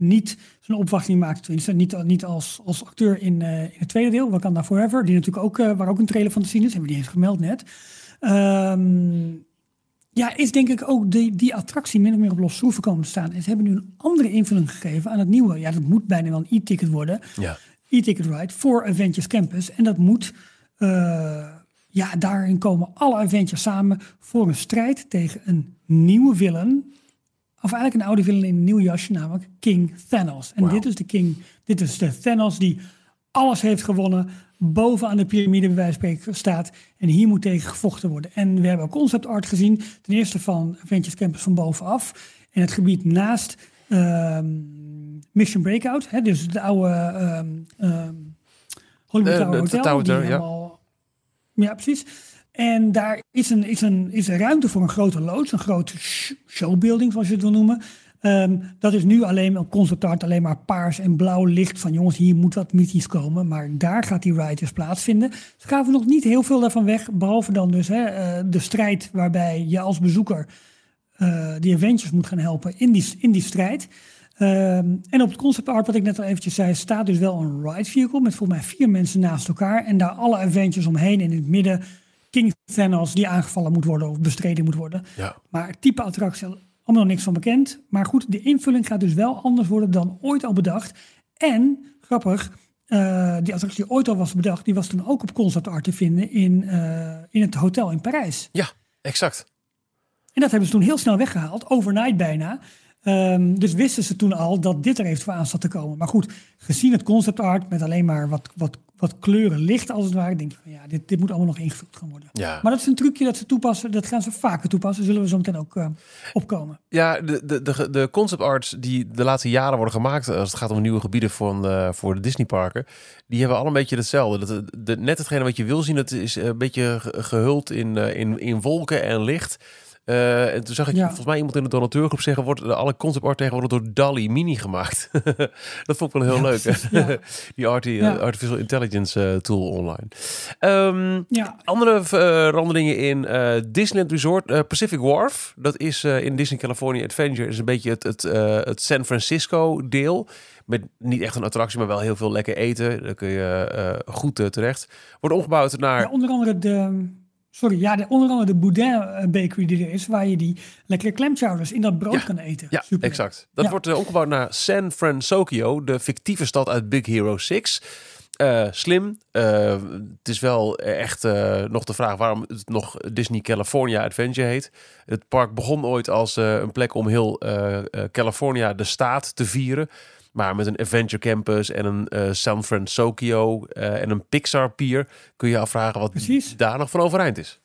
niet zijn opwachting maakt. Tenminste, niet, niet als, als acteur in, uh, in het tweede deel, Wakanda Forever. Die natuurlijk ook, uh, waar ook een trailer van te zien is. Hebben we die eens gemeld net. Um, ja, is denk ik ook die, die attractie min of meer op los schroeven komen te staan. En ze hebben nu een andere invulling gegeven aan het nieuwe. Ja, dat moet bijna wel een e-ticket worden. Ja. E-ticket ride voor Avengers Campus. En dat moet... Uh, ja, daarin komen alle Avengers samen voor een strijd tegen een nieuwe villain of eigenlijk een oude villain in een nieuw jasje, namelijk King Thanos. En dit is de King, dit is de Thanos die alles heeft gewonnen, bovenaan de piramide bij wijze van spreken staat. En hier moet tegen gevochten worden. En we hebben concept art gezien, ten eerste van Avengers Campus van bovenaf. En het gebied naast um, Mission Breakout, hè, dus de oude um, um, Hollywood Tower Hotel. Tower, die helemaal, ja. ja, precies. En daar is een, is, een, is een ruimte voor een grote loods, een grote showbuilding, zoals je het wil noemen. Um, dat is nu alleen op concept art alleen maar paars en blauw licht van jongens, hier moet wat mythisch komen. Maar daar gaat die ride dus plaatsvinden. Ze gaven nog niet heel veel daarvan weg, behalve dan dus hè, uh, de strijd waarbij je als bezoeker uh, die Avengers moet gaan helpen in die, in die strijd. Um, en op het concept art, wat ik net al eventjes zei, staat dus wel een ride vehicle met volgens mij vier mensen naast elkaar. En daar alle Avengers omheen in het midden King Thanos die aangevallen moet worden of bestreden moet worden. Ja. Maar type attractie, allemaal nog niks van bekend. Maar goed, de invulling gaat dus wel anders worden dan ooit al bedacht. En, grappig, uh, die attractie die ooit al was bedacht, die was toen ook op concept art te vinden in, uh, in het hotel in Parijs. Ja, exact. En dat hebben ze toen heel snel weggehaald, overnight bijna. Um, dus wisten ze toen al dat dit er eventueel aan zat te komen. Maar goed, gezien het concept art met alleen maar wat, wat wat kleuren licht als het ware, denk ik van ja, dit, dit moet allemaal nog ingevuld gaan worden. Ja. Maar dat is een trucje dat ze toepassen, dat gaan ze vaker toepassen, zullen we zo meteen ook uh, opkomen. Ja, de, de, de, de concept arts die de laatste jaren worden gemaakt als het gaat om nieuwe gebieden voor, uh, voor de Disney parken, die hebben al een beetje hetzelfde. Dat, de, net hetgene wat je wil zien, het is een beetje gehuld in, uh, in, in wolken en licht. Uh, en toen zag ik ja. volgens mij iemand in de donateurgroep zeggen: wordt alle concept art tegenwoordig door DALI Mini gemaakt. dat vond ik wel heel ja, leuk. Ja. Die arti artificial intelligence uh, tool online. Um, andere veranderingen in Disneyland Resort Pacific Wharf. Dat is in Disney California Adventure is een beetje het, het, het San Francisco deel. Met niet echt een attractie, maar wel heel veel lekker eten. Daar kun je goed terecht. Wordt omgebouwd naar. onder andere de sorry, ja, de, onder andere de Boudin eh, Bakery die er is, waar je die lekkere clamchowders in dat brood kan eten. Ja, Super. exact. Dat Ja. wordt eh, omgebouwd naar San Francisco, de fictieve stad uit Big Hero 6. Eh, slim. Het is wel echt nog de vraag waarom het nog Disney California Adventure heet. Het park begon ooit als een plek om heel California, de staat, te vieren. Maar met een Adventure Campus en een eh, San Francisco eh, en een Pixar Pier kun je afvragen wat Precies. daar nog van overeind is.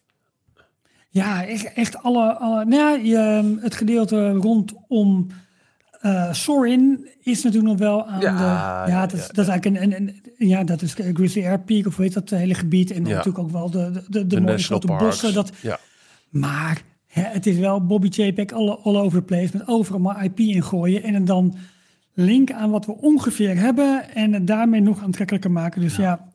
Ja, echt, echt alle, alle nou ja, het gedeelte rondom eh Sorin is natuurlijk nog wel aan Ja, de... Ja, dat, is, ja, dat is eigenlijk een, een, een- ja, dat is Grizzly Air Peak of hoe heet dat hele gebied. En natuurlijk ook wel de, de, de, de mooie national grote parks. bossen. Dat, Ja. maar hè, het is wel Bobby JPEG all, all over the place met overal maar IP ingooien. En dan link aan wat we ongeveer hebben en het daarmee nog aantrekkelijker maken. Dus ja,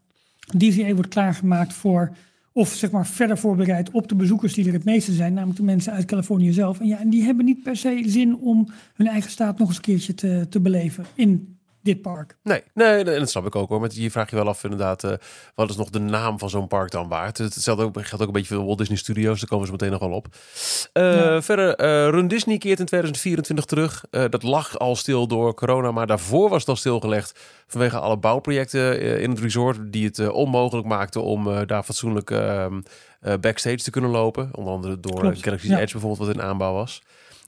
DCA wordt klaargemaakt voor, of zeg maar verder voorbereid op de bezoekers die er het meeste zijn, namelijk de mensen uit Californië zelf. En ja, en die hebben niet per se zin om hun eigen staat nog eens een keertje te, te beleven in dit park. Nee, nee, nee, dat snap ik ook hoor. Maar je vraagt je wel af inderdaad, eh, wat is nog de naam van zo'n park dan waard? Het hetzelfde ook, geldt ook een beetje voor de Walt Disney Studios, daar komen ze meteen nog wel op. Eh, Ja. Verder, eh, Run Disney keert in 2024 terug. Dat lag al stil door corona, maar daarvoor was het al stilgelegd vanwege alle bouwprojecten in het resort die het onmogelijk maakten om daar fatsoenlijk ehm, eh, backstage te kunnen lopen. Onder andere door Klopt, Galaxy's ja. Edge bijvoorbeeld, wat in aanbouw was.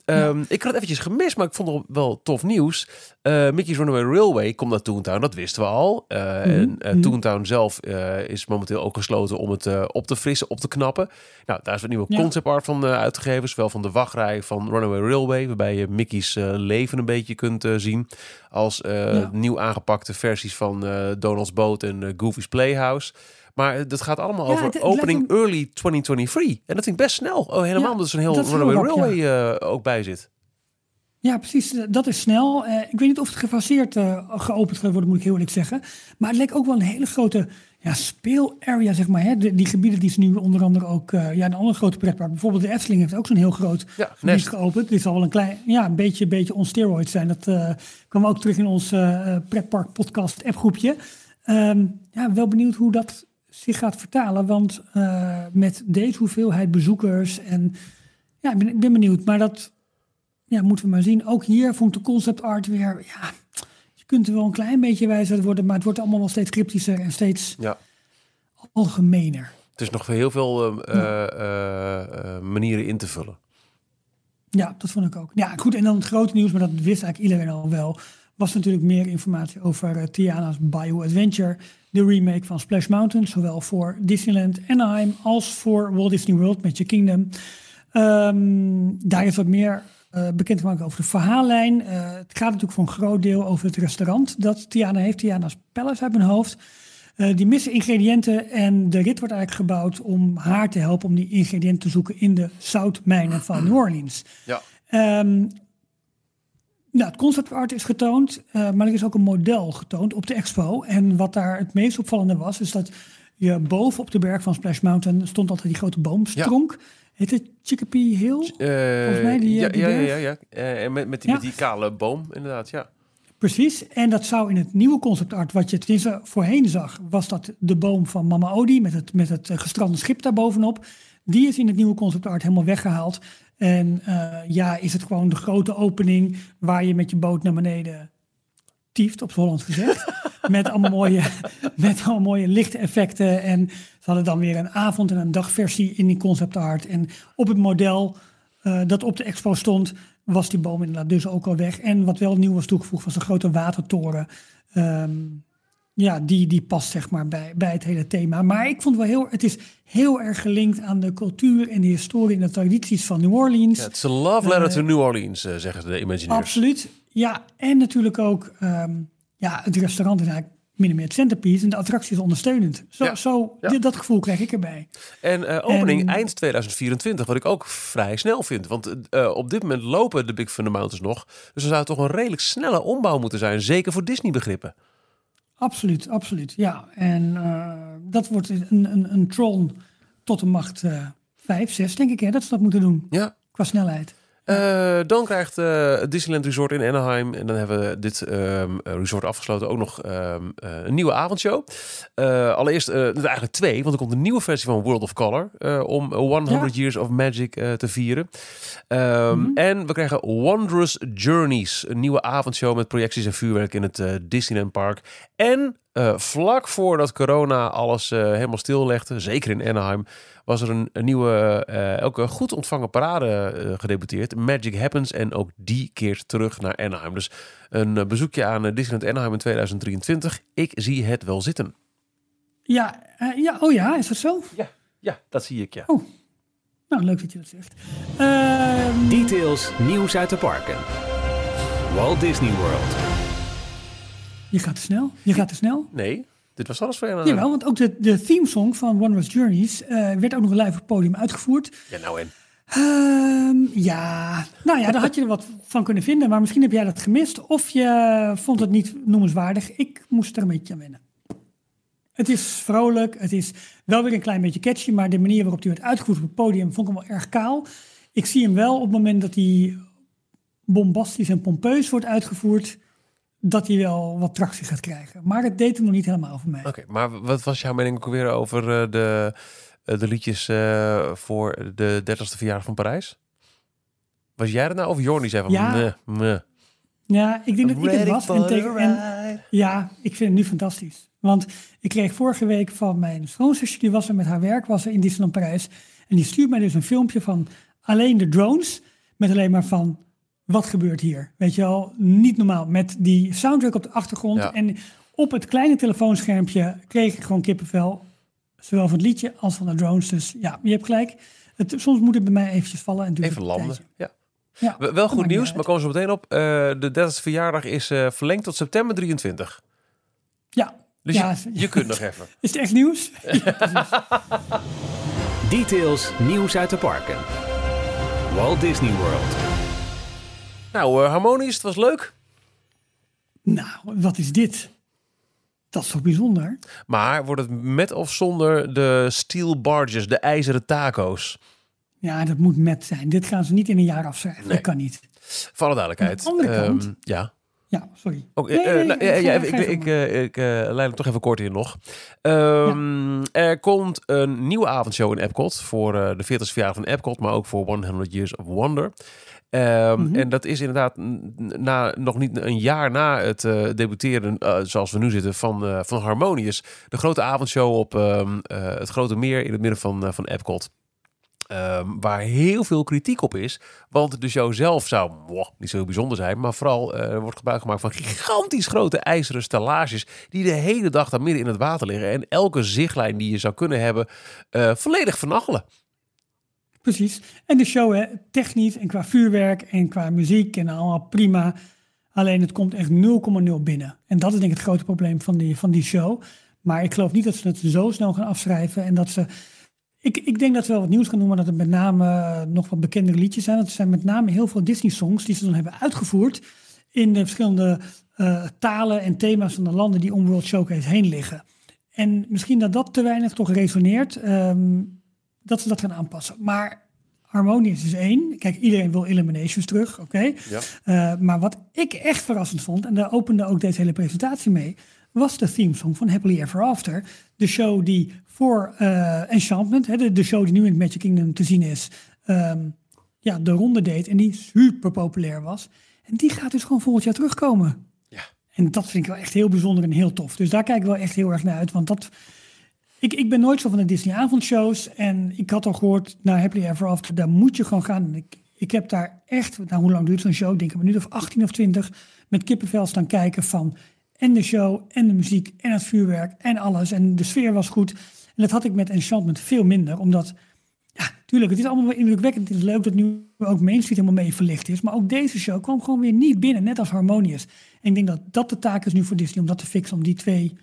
Ehm, Ik had het eventjes gemist, maar ik vond het wel tof nieuws. Eh Mickey's Runaway Railway komt naar Toontown, dat wisten we al. Eh, En eh, mhm. Toontown zelf is momenteel ook gesloten om het op te frissen, op te knappen. Nou, daar is wat nieuwe Ja. concept art van uitgegeven. Zowel van de wachtrij van Runaway Railway, waarbij je Mickey's leven een beetje kunt zien. Als Ja. nieuw aangepakte versies van Donald's Boat en Goofy's Playhouse. Maar eh, dat gaat allemaal Ja, over het- lijkt opening een- early 2023. En dat vind ik best snel. Oh, helemaal Ja, omdat er zo'n heel Runaway rap, ja. Railway eh, ook bij zit. Ja, precies. Dat is snel. Eh, ik weet niet of het gefaseerd geopend gaat worden, moet ik heel eerlijk zeggen. Maar het leek ook wel een hele grote ja, speelarea, zeg maar. Hè? De- die gebieden die ze nu onder andere ook... ja, een andere grote pretpark. Bijvoorbeeld de Efteling heeft ook zo'n heel groot Ja, gebied Nest. geopend. Dit zal wel een klein... Ja, een beetje, beetje on steroids zijn. Dat kwam ook terug in ons pretpark podcast appgroepje. Ehm ja, wel benieuwd hoe dat zich gaat vertalen. Want eh, met deze hoeveelheid bezoekers en... Ja, ik ben, ik ben benieuwd. Maar dat ja, moeten we maar zien. Ook hier vond de concept art weer. Ja, je kunt er wel een klein beetje wijzer worden, maar het wordt allemaal wel steeds cryptischer en steeds Ja. algemener. Het is nog heel veel eh, eh, manieren in te vullen. Ja, dat vond ik ook. Ja, goed. En dan het grote nieuws, maar dat wist eigenlijk iedereen al wel. Was natuurlijk meer informatie over eh, Tiana's Bio Adventure. De remake van Splash Mountain. Zowel voor Disneyland Anaheim als voor Walt Disney World Magic Kingdom. Ehm, daar is wat meer eh, bekend gemaakt over de verhaallijn. Eh, het gaat natuurlijk voor een groot deel over het restaurant dat Tiana heeft. Tiana's Palace uit mijn hoofd. Eh, die missen ingrediënten en de rit wordt eigenlijk gebouwd om haar te helpen om die ingrediënten te zoeken in de zoutmijnen van New Orleans. Ja. Ehm, nou, het concept art is getoond, eh, maar er is ook een model getoond op de expo. En wat daar het meest opvallende was, is dat je boven op de berg van Splash Mountain stond altijd die grote boomstronk. Heet het Chicopee Hill? Volgens mij die, eh, ja, die ja, ja, ja. Eh, en met, met, die, Ja. met die kale boom, inderdaad, ja. Precies. En dat zou in het nieuwe concept art, wat je tenminste voorheen zag, was dat de boom van Mama Odi met het, met het eh, gestrande schip daarbovenop. Die is in het nieuwe concept art helemaal weggehaald. En eh, ja, is het gewoon de grote opening waar je met je boot naar beneden tieft, op z'n Hollands gezegd. met, allemaal mooie, met allemaal mooie lichteffecten. En ze hadden dan weer een avond- en een dagversie in die concept art. En op het model eh, dat op de expo stond, was die boom inderdaad dus ook al weg. En wat wel nieuw was toegevoegd, was een grote watertoren. Ehm, ja, die, die past zeg maar bij, bij het hele thema. Maar ik vond wel heel, het is heel erg gelinkt aan de cultuur en de historie en de tradities van New Orleans. Het is een love letter Eh, to New Orleans, eh, zeggen de Imagineers. Absoluut. Ja, en natuurlijk ook ehm, ja, het restaurant is eigenlijk min of meer het centerpiece en de attractie is ondersteunend. Zo, Ja. zo Ja. dat gevoel krijg ik erbij. En eh, opening En- eind 2024, wat ik ook vrij snel vind. Want eh, op dit moment lopen de Big Thunder Mountains nog. Dus er zou toch een redelijk snelle ombouw moeten zijn. Zeker voor Disney-begrippen. Absoluut, absoluut. Ja, en eh, dat wordt een, een, een Tron tot de macht eh 5, 6, denk ik, hè, dat ze dat moeten doen Ja. qua snelheid. Eh, dan krijgt het Disneyland Resort in Anaheim, en dan hebben we dit ehm, eh, resort afgesloten, ook nog ehm, eh, een nieuwe avondshow. Allereerst, eigenlijk twee, want er komt een nieuwe versie van World of Color om 100 Years of Magic te vieren. Ehm, Mhm. En we krijgen Wondrous Journeys, een nieuwe avondshow met projecties en vuurwerk in het Disneyland Park. En eh, vlak voordat corona alles eh, helemaal stillegde, zeker in Anaheim, was er een, een nieuwe, eh ook een goed ontvangen parade eh, gedebuteerd. Magic Happens en ook die keert terug naar Anaheim. Dus een bezoekje aan Disneyland Anaheim in 2023. Ik zie het wel zitten. Ja, ja, oh ja, is dat zo? Ja, ja dat zie ik, ja. Nou, leuk dat je dat zegt. Ehm, Details, nieuws uit de parken. Walt Disney World. Je gaat te snel. Je gaat te snel. Nee, dit was alles voor Anaheim. Jawel, want ook de, de themesong van Wondrous Journeys eh, werd ook nog live op het podium uitgevoerd. Ja, nou en. Ehm, ja, nou ja, daar had je er wat van kunnen vinden. Maar misschien heb jij dat gemist. Of je vond het niet noemenswaardig. Ik moest er een beetje aan wennen. Het is vrolijk. Het is wel weer een klein beetje catchy. Maar de manier waarop hij werd uitgevoerd op het podium vond ik hem wel erg kaal. Ik zie hem wel op het moment dat hij bombastisch en pompeus wordt uitgevoerd. Dat hij wel wat tractie gaat krijgen. Maar het deed hem nog niet helemaal voor mij. Oké, maar wat was jouw mening ook weer over eh, de, eh, de liedjes eh, voor de 30ste verjaardag van Parijs? Was jij er nou of Jorn die zei van... Ja. meh, meh. Ja, ik denk dat ik het was. En tegen, en. Ja, ik vind het nu fantastisch. Want ik kreeg vorige week van mijn schoonzusje, die was er met haar werk, was er in Disneyland Parijs. En die stuurt mij dus een filmpje van alleen de drones, met alleen maar van, wat gebeurt hier? Weet je wel, niet normaal. Met die soundtrack op de achtergrond. Ja. En op het kleine telefoonschermpje kreeg ik gewoon kippenvel. Zowel van het liedje als van de drones. Dus ja, je hebt gelijk. Het, soms moet het bij mij eventjes vallen. En Even landen. Ja. Ja, Wel goed nieuws, uit. maar komen ze meteen op. Eh, de 30ste verjaardag is eh, verlengd tot september 23. Ja, Dus ja, je, je kunt nog even. is het echt nieuws? Details, nieuws uit de parken. Walt Disney World. Nou, eh, harmonisch, het was leuk. Nou, wat is dit? Dat is toch bijzonder? Maar wordt het met of zonder de steel barges, de ijzeren taco's? Ja, dat moet met zijn. Dit gaan ze niet in een jaar afschrijven. Nee. Dat kan niet. Voor alle duidelijkheid. Aan de andere kant- Ehm, ja. Ja, sorry. Ik, ik, eh, eh, leid hem toch even kort in nog. Ehm, Er komt een nieuwe avondshow in Epcot voor de 40ste verjaardag van Epcot, maar ook voor 100 Years of Wonder. Ehm, Mhm. En dat is inderdaad na, nog niet een jaar na het eh, debuteren, eh, zoals we nu zitten, van, eh, van Harmonious. De grote avondshow op ehm, eh, het Grote Meer in het midden van, van Epcot. Ehm, waar heel veel kritiek op is. Want de show zelf zou niet zo heel bijzonder zijn. Maar vooral er wordt gebruik gemaakt van gigantisch grote ijzeren stellages. Die de hele dag daar midden in het water liggen. En elke zichtlijn die je zou kunnen hebben, volledig vernachelen. Precies. En de show, hè, technisch en qua vuurwerk en qua muziek en allemaal prima. Alleen het komt echt 0,0 binnen. En dat is denk ik het grote probleem van die, van die show. Maar ik geloof niet dat ze het zo snel gaan afschrijven. En dat ze. Ik, ik denk dat ze wel wat nieuws gaan doen, maar dat het met name eh, nog wat bekendere liedjes zijn. Er zijn met name heel veel Disney-songs die ze dan hebben uitgevoerd. in de verschillende eh, talen en thema's van de landen die om World Showcase heen liggen. En misschien dat dat te weinig toch resoneert. ehm, dat ze dat gaan aanpassen. Maar Harmonious is één. Kijk, iedereen wil Eliminations terug, oké. Ja. Eh, maar wat ik echt verrassend vond, en daar opende ook deze hele presentatie mee, was de themesong van Happily Ever After. De show die voor eh, Enchantment, hè, de, de show die nu in het Magic Kingdom te zien is, ehm, ja, de ronde deed en die super populair was. En die gaat dus gewoon volgend jaar terugkomen. Ja. En dat vind ik wel echt heel bijzonder en heel tof. Dus daar kijk ik wel echt heel erg naar uit. Want dat, ik, ik ben nooit zo van de Disney avondshows. En ik had al gehoord, naar Happily Ever After, daar moet je gewoon gaan. Ik heb daar echt, nou hoe lang duurt zo'n show? Ik denk een minuut of 18 of 20. Met kippenvel staan kijken van en de show en de muziek en het vuurwerk en alles. En de sfeer was goed. En dat had ik met Enchantment veel minder. Omdat, ja, tuurlijk, het is allemaal wel indrukwekkend. Het is leuk dat nu ook Main Street helemaal mee verlicht is. Maar ook deze show kwam gewoon weer niet binnen, net als Harmonious. En ik denk dat dat de taak is nu voor Disney om dat te fixen. Om die twee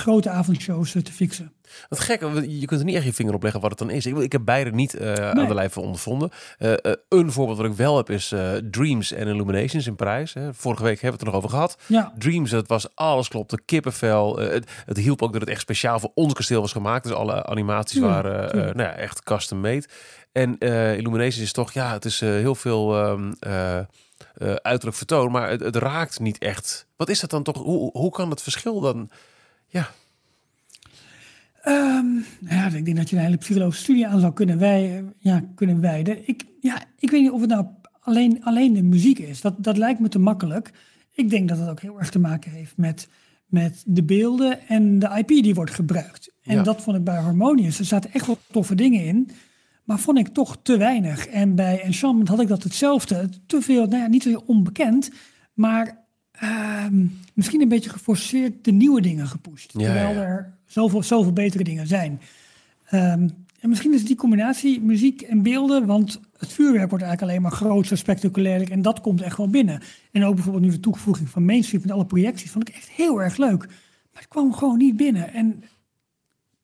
grote avondshows te fixen. Wat gek, je kunt er niet echt je vinger op leggen wat het dan is. Ik, ik heb beide niet uh, aan de lijf ondervonden. Uh, een voorbeeld wat ik wel heb is Dreams en Illuminations in Parijs. Hè. Vorige week hebben we het er nog over gehad. Ja. Dreams, het was alles klopt, de kippenvel. Het, het, hielp ook dat het echt speciaal voor ons kasteel was gemaakt. Dus alle animaties waren nou ja, echt custom made. En Illuminations is toch, ja, het is heel veel... Um, uiterlijk vertoon, maar het, het, raakt niet echt. Wat is dat dan toch? Hoe, hoe kan het verschil dan? Ja. Um, ja, ik denk dat je een hele psychologische studie aan zou kunnen, wij, ja, kunnen wijden. Ik, ja, ik weet niet of het nou alleen, alleen de muziek is. Dat, dat lijkt me te makkelijk. Ik denk dat het ook heel erg te maken heeft met, met de beelden en de IP die wordt gebruikt. En dat vond ik bij Harmonious. Er zaten echt wel toffe dingen in. Maar vond ik toch te weinig. En bij Enchantment had ik dat hetzelfde. Te veel, nou ja, niet zo onbekend. Maar Ehm, misschien een beetje geforceerd de nieuwe dingen gepusht. terwijl er zoveel, zoveel betere dingen zijn. Ehm, en misschien is die combinatie muziek en beelden, want het vuurwerk wordt eigenlijk alleen maar groter, spectaculair en dat komt echt wel binnen. En ook bijvoorbeeld nu de toevoeging van Mainstream met alle projecties, vond ik echt heel erg leuk. Maar het kwam gewoon niet binnen. En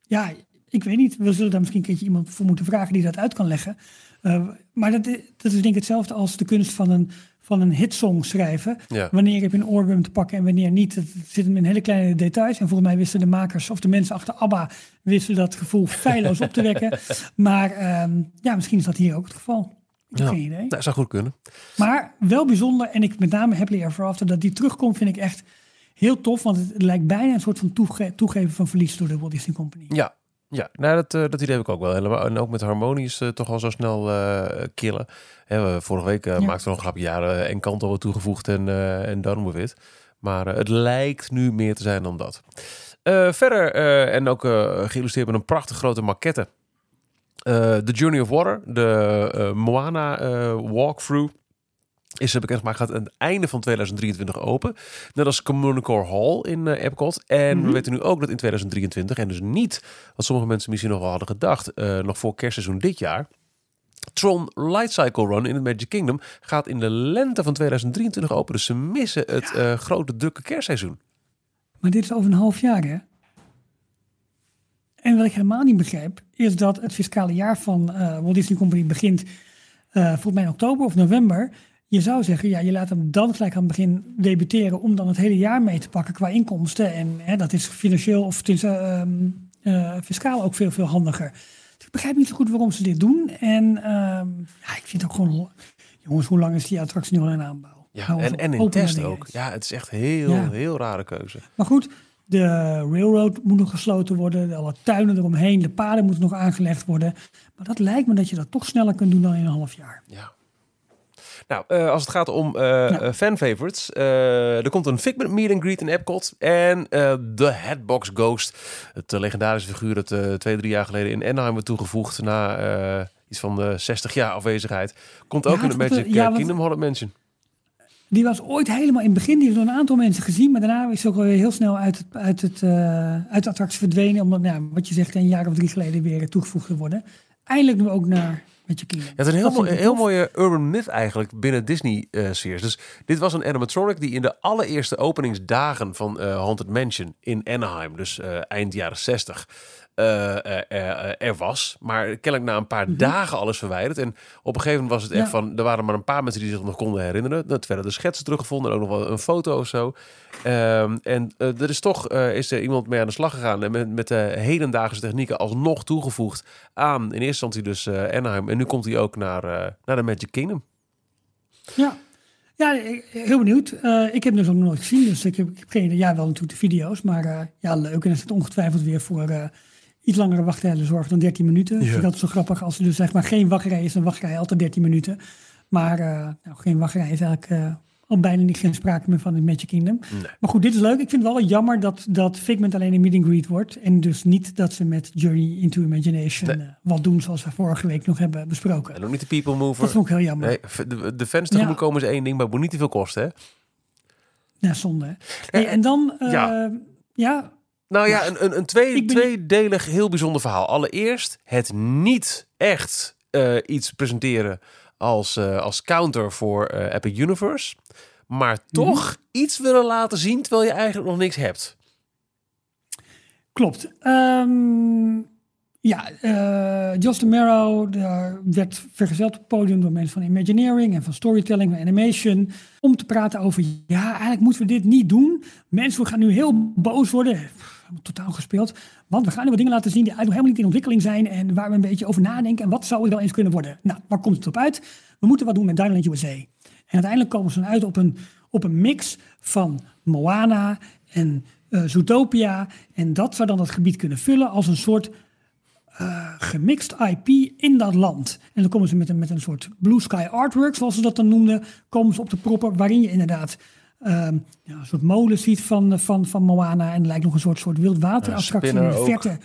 ja, ik weet niet, we zullen daar misschien een keertje iemand voor moeten vragen die dat uit kan leggen. Uh, maar dat, dat is denk ik hetzelfde als de kunst van een van een hitsong schrijven. Wanneer heb je een oorworm te pakken en wanneer niet. Het zit hem in hele kleine details. En volgens mij wisten de makers of de mensen achter ABBA... wisten dat gevoel feilloos op te wekken. Maar ehm, ja, misschien is dat hier ook het geval. Ik heb geen idee. Dat zou goed kunnen. Maar wel bijzonder. En ik met name Happily Ever After, dat die terugkomt, vind ik echt heel tof. Want het, lijkt bijna een soort van toegeven van verlies door de Walt Disney Company. Ja, ja, nou, dat, uh, dat idee heb ik ook wel. En ook met harmonisch uh, toch al zo snel uh, killen. Hè, vorige week ja. maakten we nog een grapje jaren en kanto toegevoegd en, en done with it. Maar het lijkt nu meer te zijn dan dat. verder, en ook geïllustreerd met een prachtig grote maquette. The Journey of Water, de Moana walkthrough is bekendgemaakt gaat aan het einde van 2023 open. Net als Communicore Hall in uh, Epcot. En we mhm. weten nu ook dat in 2023, en dus niet wat sommige mensen misschien nog wel hadden gedacht, uh, nog voor kerstseizoen dit jaar. Tron Light Cycle Run in het Magic Kingdom gaat in de lente van 2023 open. Dus ze missen het uh, grote drukke kerstseizoen. Maar dit is over een half jaar, hè? En wat ik helemaal niet begrijp, is dat het fiscale jaar van Walt Disney Company begint volgens mij in oktober of november. Je zou zeggen, ja, je laat hem dan gelijk aan het begin debuteren om dan het hele jaar mee te pakken qua inkomsten. En hè, dat is financieel of het is, uh, fiscaal ook veel, veel handiger. Dus ik begrijp niet zo goed waarom ze dit doen. En ehm, ja, ik vind ook gewoon, jongens, hoe lang is die attractie nu al in aanbouw? Ja, nou, en, en in test ook. Ja, het is echt heel, heel rare keuze. Maar goed, de railroad moet nog gesloten worden, alle tuinen eromheen, de paden moeten nog aangelegd worden. Maar dat lijkt me dat je dat toch sneller kunt doen dan in een half jaar. Ja, nou, uh, als het gaat om uh, ja. fan favorites, er komt een Figment meet and greet in Epcot en de Headbox Ghost, het legendarische figuur dat twee, drie jaar geleden in Anaheim werd toegevoegd na iets van de 60 jaar afwezigheid, komt ook in de Magic ja, Kingdom Hall Mansion. Die was ooit helemaal in het begin, die door een aantal mensen gezien, maar daarna is ze ook wel heel snel uit, het, uit, het, uit de attractie verdwenen, omdat, nou, wat je zegt, een jaar of drie geleden weer toegevoegd te worden. Eindelijk nu ook naar met je kinderen. Ja, het is een heel, mooi, heel mooie urban myth eigenlijk binnen Disney-series. dus dit was een animatronic die in de allereerste openingsdagen van uh, Haunted Mansion in Anaheim, dus uh, eind jaren 60, uh, er was. Maar kennelijk na een paar mhm. dagen alles verwijderd. En op een gegeven moment was het echt van... Er waren maar een paar mensen die zich nog konden herinneren. Het werden de schetsen teruggevonden en ook nog wel een foto of zo. Um, en er is toch is er iemand mee aan de slag gegaan. En met, met de hedendaagse technieken alsnog toegevoegd aan... in eerste instantie dus Anaheim. En nu komt hij ook naar, naar de Magic Kingdom. Ja, ja, heel benieuwd. Uh, ik heb dus ook nog nooit gezien, dus ik heb, ik heb geen idee. Ja, wel natuurlijk de video's, maar uh, ja, leuk. En is het ongetwijfeld weer voor uh, iets langere wachttijden zorgt dan 13 minuten. Ja. dat is zo grappig. Als er dus zeg maar geen wachtrij is, dan wachtrij altijd 13 minuten. Maar uh, nou, geen wachtrij is eigenlijk uh, al bijna niet geen sprake meer van het Magic Kingdom. Maar goed, dit is leuk. Ik vind het wel jammer dat, dat Figment alleen een meeting greet wordt. En dus niet dat ze met Journey into Imagination nee. uh, wat doen zoals we vorige week nog hebben besproken. En ook niet de people mover. Dat vond ik heel jammer. Nee, de, de fans tegemoet ja. komen is één ding, maar het moet niet te veel kosten hè? Ja, zonde. En dan, ja. ja, nou ja, een, een, een twee, tweedelig heel bijzonder verhaal. Allereerst het niet echt uh, iets presenteren als, uh, als counter voor uh, Epic Universe. Maar toch mm. iets willen laten zien terwijl je eigenlijk nog niks hebt. Klopt. Ehm, ja, uh, Josh DeMero daar werd vergezeld op het podium door mensen van Imagineering en van Storytelling en Animation. Om te praten over, ja, eigenlijk moeten we dit niet doen. Mensen gaan nu heel boos worden. Totaal gespeeld. Want we gaan nu dingen laten zien die eigenlijk helemaal niet in ontwikkeling zijn. En waar we een beetje over nadenken. En wat zou het wel eens kunnen worden? Nou, waar komt het op uit? We moeten wat doen met Dynamite USA. En uiteindelijk komen ze uit op een, op een mix van Moana en uh, Zootopia. En dat zou dan het gebied kunnen vullen als een soort uh, gemixt IP in dat land. En dan komen ze met een, met een soort blue sky artwork, zoals ze dat dan noemden, komen ze op de proppen, waarin je inderdaad uh, ja, een soort molen ziet van, van, van Moana. En lijkt nog een soort, soort wildwaterattractie ja, in de verte.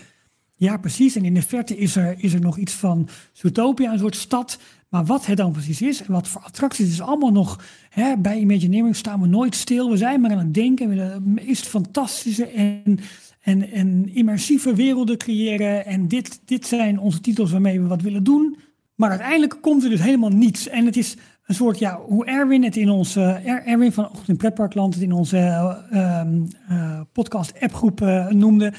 Ja, precies. En in de verte is er, is er nog iets van Zootopia, een soort stad. Maar wat het dan precies is en wat voor attracties is allemaal nog. Hè, bij Imagineering staan we nooit stil. We zijn maar aan het denken. We is het fantastische en en, en immersieve werelden creëren. En dit, dit zijn onze titels waarmee we wat willen doen. Maar uiteindelijk komt er dus helemaal niets. En het is een soort, ja, hoe Erwin het in onze, Erwin van Ochtend in Pretparkland het in onze uh, uh, podcast appgroep uh, noemde.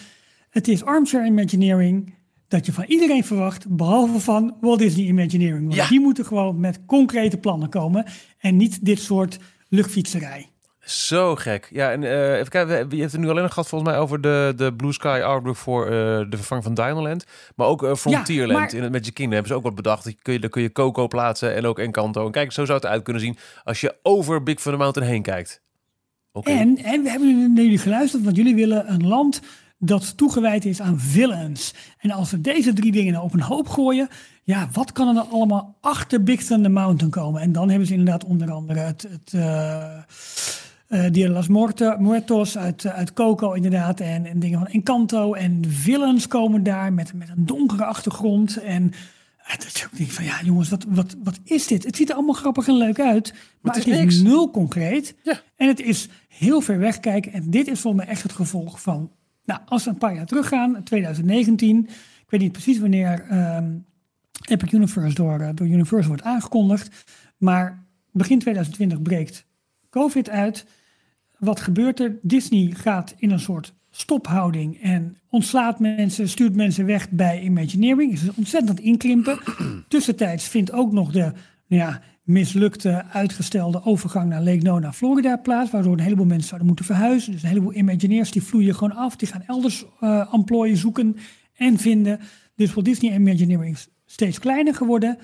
Het is armchair imagineering dat je van iedereen verwacht, behalve van Walt Disney Imagineering. Want die moeten gewoon met concrete plannen komen en niet dit soort luchtfietserij. Zo gek. Ja, en uh, even kijken, je hebt het nu alleen nog gehad volgens mij over de, de Blue Sky artwork voor uh, de vervanging van Dinoland. Maar ook uh, Frontierland ja, maar... in het Magic Kingdom hebben ze ook wat bedacht. Dat kun je, daar kun je Coco plaatsen en ook Encanto. En kijk, zo zou het eruit kunnen zien als je over Big Thunder Mountain heen kijkt. Okay. En, en we hebben naar jullie geluisterd, want jullie willen een land dat toegewijd is aan villains. En als we deze drie dingen nou op een hoop gooien, ja, wat kan er dan allemaal achter Big Thunder Mountain komen? En dan hebben ze inderdaad onder andere het, het uh, Dia de las Muertos uit, uh, uit Coco inderdaad. En, en dingen van Encanto. En villains komen daar met, met een donkere achtergrond. En uh, dat is ook denk van ja jongens, wat, wat, wat is dit? Het ziet er allemaal grappig en leuk uit. Maar, het is, het is nul concreet. Ja. En het is heel ver weg kijken. En dit is voor mij echt het gevolg van... Nou, als we een paar jaar teruggaan, 2019. Ik weet niet precies wanneer um, Epic Universe door, door Universal wordt aangekondigd. Maar begin 2020 breekt COVID uit wat gebeurt er? Disney gaat in een soort stophouding en ontslaat mensen, stuurt mensen weg bij Imagineering. Is ontzettend inkrimpen. Tussentijds vindt ook nog de nou ja, mislukte, uitgestelde overgang naar Lake Nona, Florida plaats, waardoor een heleboel mensen zouden moeten verhuizen. Dus een heleboel Imagineers die vloeien gewoon af, die gaan elders uh, zoeken en vinden. Dus Walt Disney Imagineering is steeds kleiner geworden.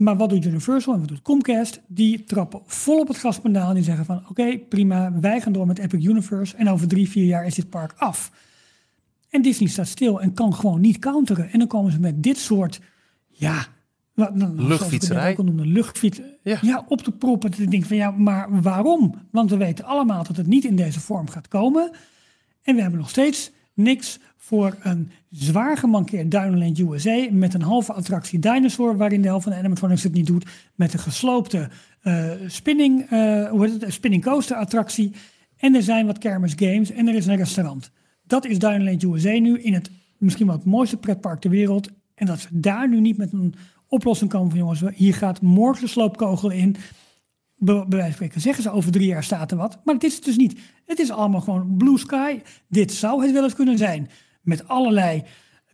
Maar wat doet Universal en wat doet Comcast? Die trappen vol op het gaspedaal en die zeggen van oké, prima, wij gaan door met Epic Universe en over drie, vier jaar is dit park af. En Disney staat stil en kan gewoon niet counteren. En dan komen ze met dit soort, ja, luchtfietserij. Luchtfiets, ja. ja, op de proppen. Ik denk van ja, maar waarom? Want we weten allemaal dat het niet in deze vorm gaat komen. En we hebben nog steeds niks voor een zwaar gemankeerd Dinoland USA met een halve attractie Dinosaur, waarin de helft van de animatronics het niet doet, met een gesloopte uh, spinning, uh, hoe heet het, spinning coaster attractie. En er zijn wat kermis games en er is een restaurant. Dat is Dinoland USA nu in het misschien wel het mooiste pretpark ter wereld. En dat ze daar nu niet met een oplossing komen van jongens, hier gaat morgen de sloopkogel in bij spreken zeggen ze over drie jaar staat er wat. Maar dit is het dus niet. Het is allemaal gewoon blue sky. Dit zou het wel eens kunnen zijn. Met allerlei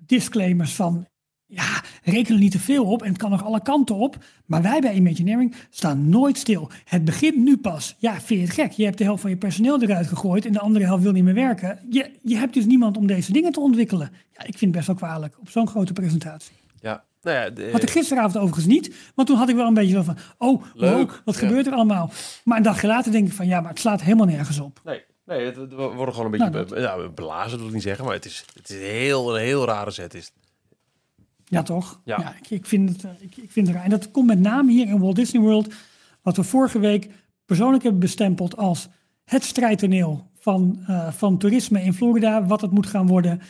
disclaimers van... Ja, reken er niet te veel op en het kan nog alle kanten op. Maar wij bij Imagineering staan nooit stil. Het begint nu pas. Ja, vind je het gek? Je hebt de helft van je personeel eruit gegooid en de andere helft wil niet meer werken. Je, je hebt dus niemand om deze dingen te ontwikkelen. Ja, ik vind het best wel kwalijk op zo'n grote presentatie. Ja, nou ja, de, had ik gisteravond overigens niet. Want toen had ik wel een beetje zo van, oh, leuk, wat gebeurt er allemaal? Maar een dagje later denk ik van, ja, maar het slaat helemaal nergens op. Nee, nee het, het wordt gewoon een beetje nou, ja, blazen, wil ik niet zeggen. Maar het is, het is heel, een heel rare set. Is Ja, toch? Ja. ja ik, ik, vind het, eh, ik, ik vind het raar. En dat komt met name hier in Walt Disney World, wat we vorige week persoonlijk hebben bestempeld als het strijdtoneel van, uh, van toerisme in Florida, wat het moet gaan worden.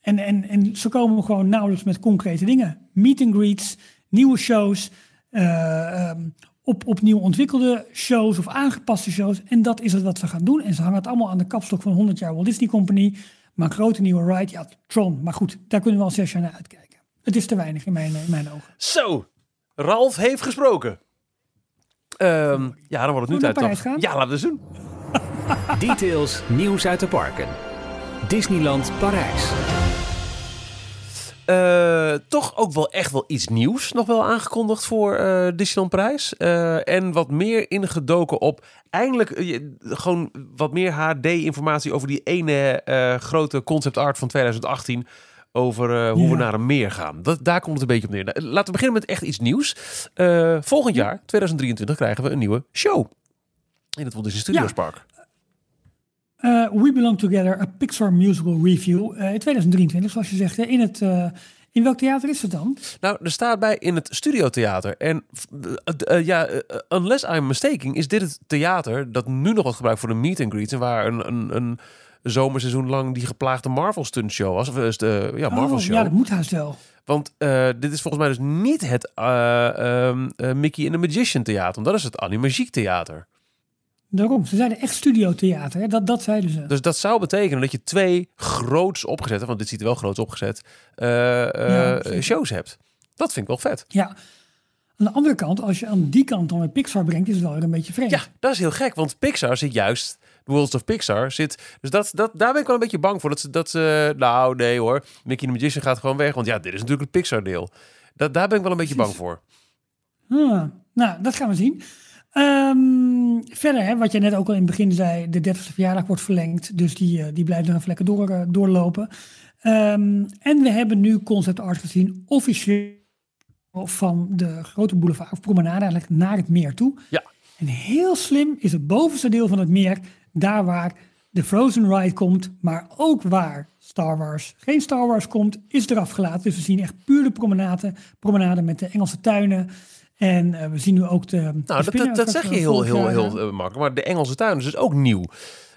En, en, en ze komen gewoon nauwelijks met concrete dingen. Meet and greets, nieuwe shows, uh, um, op, opnieuw ontwikkelde shows of aangepaste shows. En dat is het wat ze gaan doen. En ze hangen het allemaal aan de kapstok van 100 jaar Walt Disney Company. Maar een grote nieuwe ride, ja, Tron. Maar goed, daar kunnen we al zes jaar naar uitkijken. Het is te weinig in mijn, in mijn ogen. Zo, Ralf heeft gesproken. Um, ja, dan wordt het nu tijd. Ja, laten we doen. Details, nieuws uit de parken. Disneyland Parijs. Uh, toch ook wel echt wel iets nieuws nog wel aangekondigd voor uh, Disneyland Prijs. Uh, en wat meer ingedoken op eindelijk gewoon wat meer HD-informatie over die ene grote concept art van 2018 over hoe we naar een meer gaan. Dat, daar komt het een beetje op neer. Nou, laten we beginnen met echt iets nieuws. volgend jaar, 2023, krijgen we een nieuwe show in het Walt Disney Studios ja. Park. Uh, We Belong Together, a Pixar Musical Review. Uh, in 2023, zoals je zegt. In, het, uh, in welk theater is het dan? Nou, er staat bij in het Studiotheater. En ja, unless I'm mistaken, is dit het theater dat nu nog wordt gebruikt voor de meet and greet. En waar een, een, een zomerseizoen lang die geplaagde Marvel stunt show was. Of is de ja, Marvel oh, show. Ja, dat moet haast wel. Want dit is volgens mij dus niet het um, Mickey and the Magician theater. Want dat is het Animagiek theater. Daarom, ze zeiden echt studiotheater. Hè? Dat, dat zeiden ze. Dus dat zou betekenen dat je twee groots opgezette, want dit ziet er wel groots opgezet, uh, shows hebt. Dat vind ik wel vet. Ja. Aan de andere kant, als je aan die kant dan met Pixar brengt, is het wel weer een beetje vreemd. Ja, dat is heel gek, want Pixar zit juist, The Worlds of Pixar zit, dus dat, dat, daar ben ik wel een beetje bang voor. Dat ze, dat ze, nou nee hoor, Mickey the Magician gaat gewoon weg, want ja, dit is natuurlijk het Pixar deel. Dat, daar ben ik wel een beetje bang voor. Ah, nou, dat gaan we zien. Um, verder, hè, wat je net ook al in het begin zei, de 30ste verjaardag wordt verlengd. Dus die, uh, die blijft nog even lekker door, uh, doorlopen. Um, en we hebben nu concept art gezien, officieel van de grote boulevard of promenade eigenlijk naar het meer toe. Ja. En heel slim is het bovenste deel van het meer, daar waar de Frozen Ride komt, maar ook waar Star Wars geen Star Wars komt, is eraf gelaten. Dus we zien echt puur de promenade, promenade met de Engelse tuinen. En uh, we zien nu ook de. Nou, de dat, dat, zeg je heel, heel, heel, heel makkelijk. Maar de Engelse tuin is dus ook nieuw.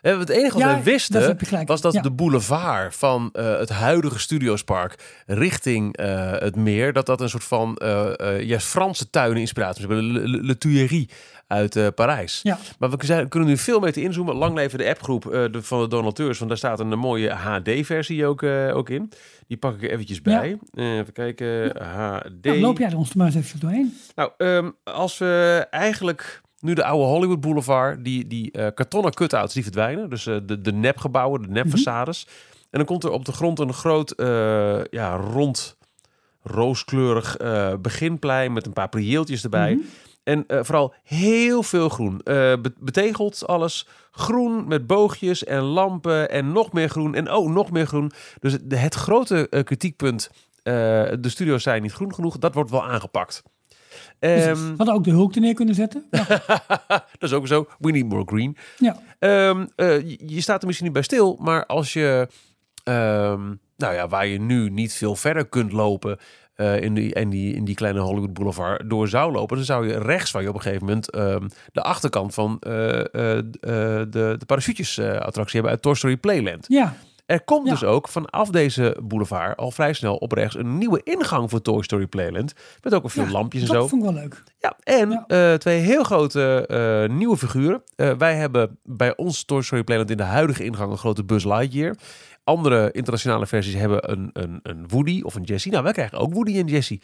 Het enige wat ja, we wisten dat was dat ja. de boulevard van uh, het huidige Studiospark richting uh, het meer, dat dat een soort van uh, juist Franse tuinen inspiratie hebben. Le, Le, Le Tuileries uit uh, Parijs. Ja. Maar we kunnen, kunnen nu veel beter inzoomen. Lang leven de appgroep uh, de, van de donateurs. Want daar staat een mooie HD-versie ook, uh, ook in. Die pak ik er eventjes bij. Ja. even kijken. HD. Nou, loop jij er ons maar eens even doorheen. Nou, um, als we eigenlijk nu de oude Hollywood Boulevard, die, die uh, kartonnen cutouts, die verdwijnen. Dus uh, de, de nepgebouwen, de. Mm -hmm. En dan komt er op de grond een groot, uh, ja, rond, rooskleurig beginplein met een paar prieeltjes erbij. Mm -hmm. En vooral heel veel groen. Betegeld alles. Groen met boogjes en lampen en nog meer groen. En oh, nog meer groen. Dus de, het grote kritiekpunt, de studio's zijn niet groen genoeg, dat wordt wel aangepakt. Um, Hadden ook de hulk er neer kunnen zetten. dat is ook zo. We need more green. Ja. Um, je, je staat er misschien niet bij stil, maar als je... Um, nou ja, waar je nu niet veel verder kunt lopen... Uh, in, die, in, die, in die kleine Hollywood Boulevard door zou lopen, dan zou je rechts van je op een gegeven moment de achterkant van uh, uh, de, de parachutjes attractie hebben uit Toy Story Playland. Ja. Er komt Ja. dus ook vanaf deze boulevard al vrij snel op rechts een nieuwe ingang voor Toy Story Playland. Met ook wel veel Ja, lampjes en dat zo. vond ik wel leuk. Ja, en Ja. eh, twee heel grote eh, nieuwe figuren. Eh, wij hebben bij ons Toy Story Planet in de huidige ingang een grote Buzz Lightyear. Andere internationale versies hebben een, een, een Woody of een Jessie. Nou, wij krijgen ook Woody en Jessie.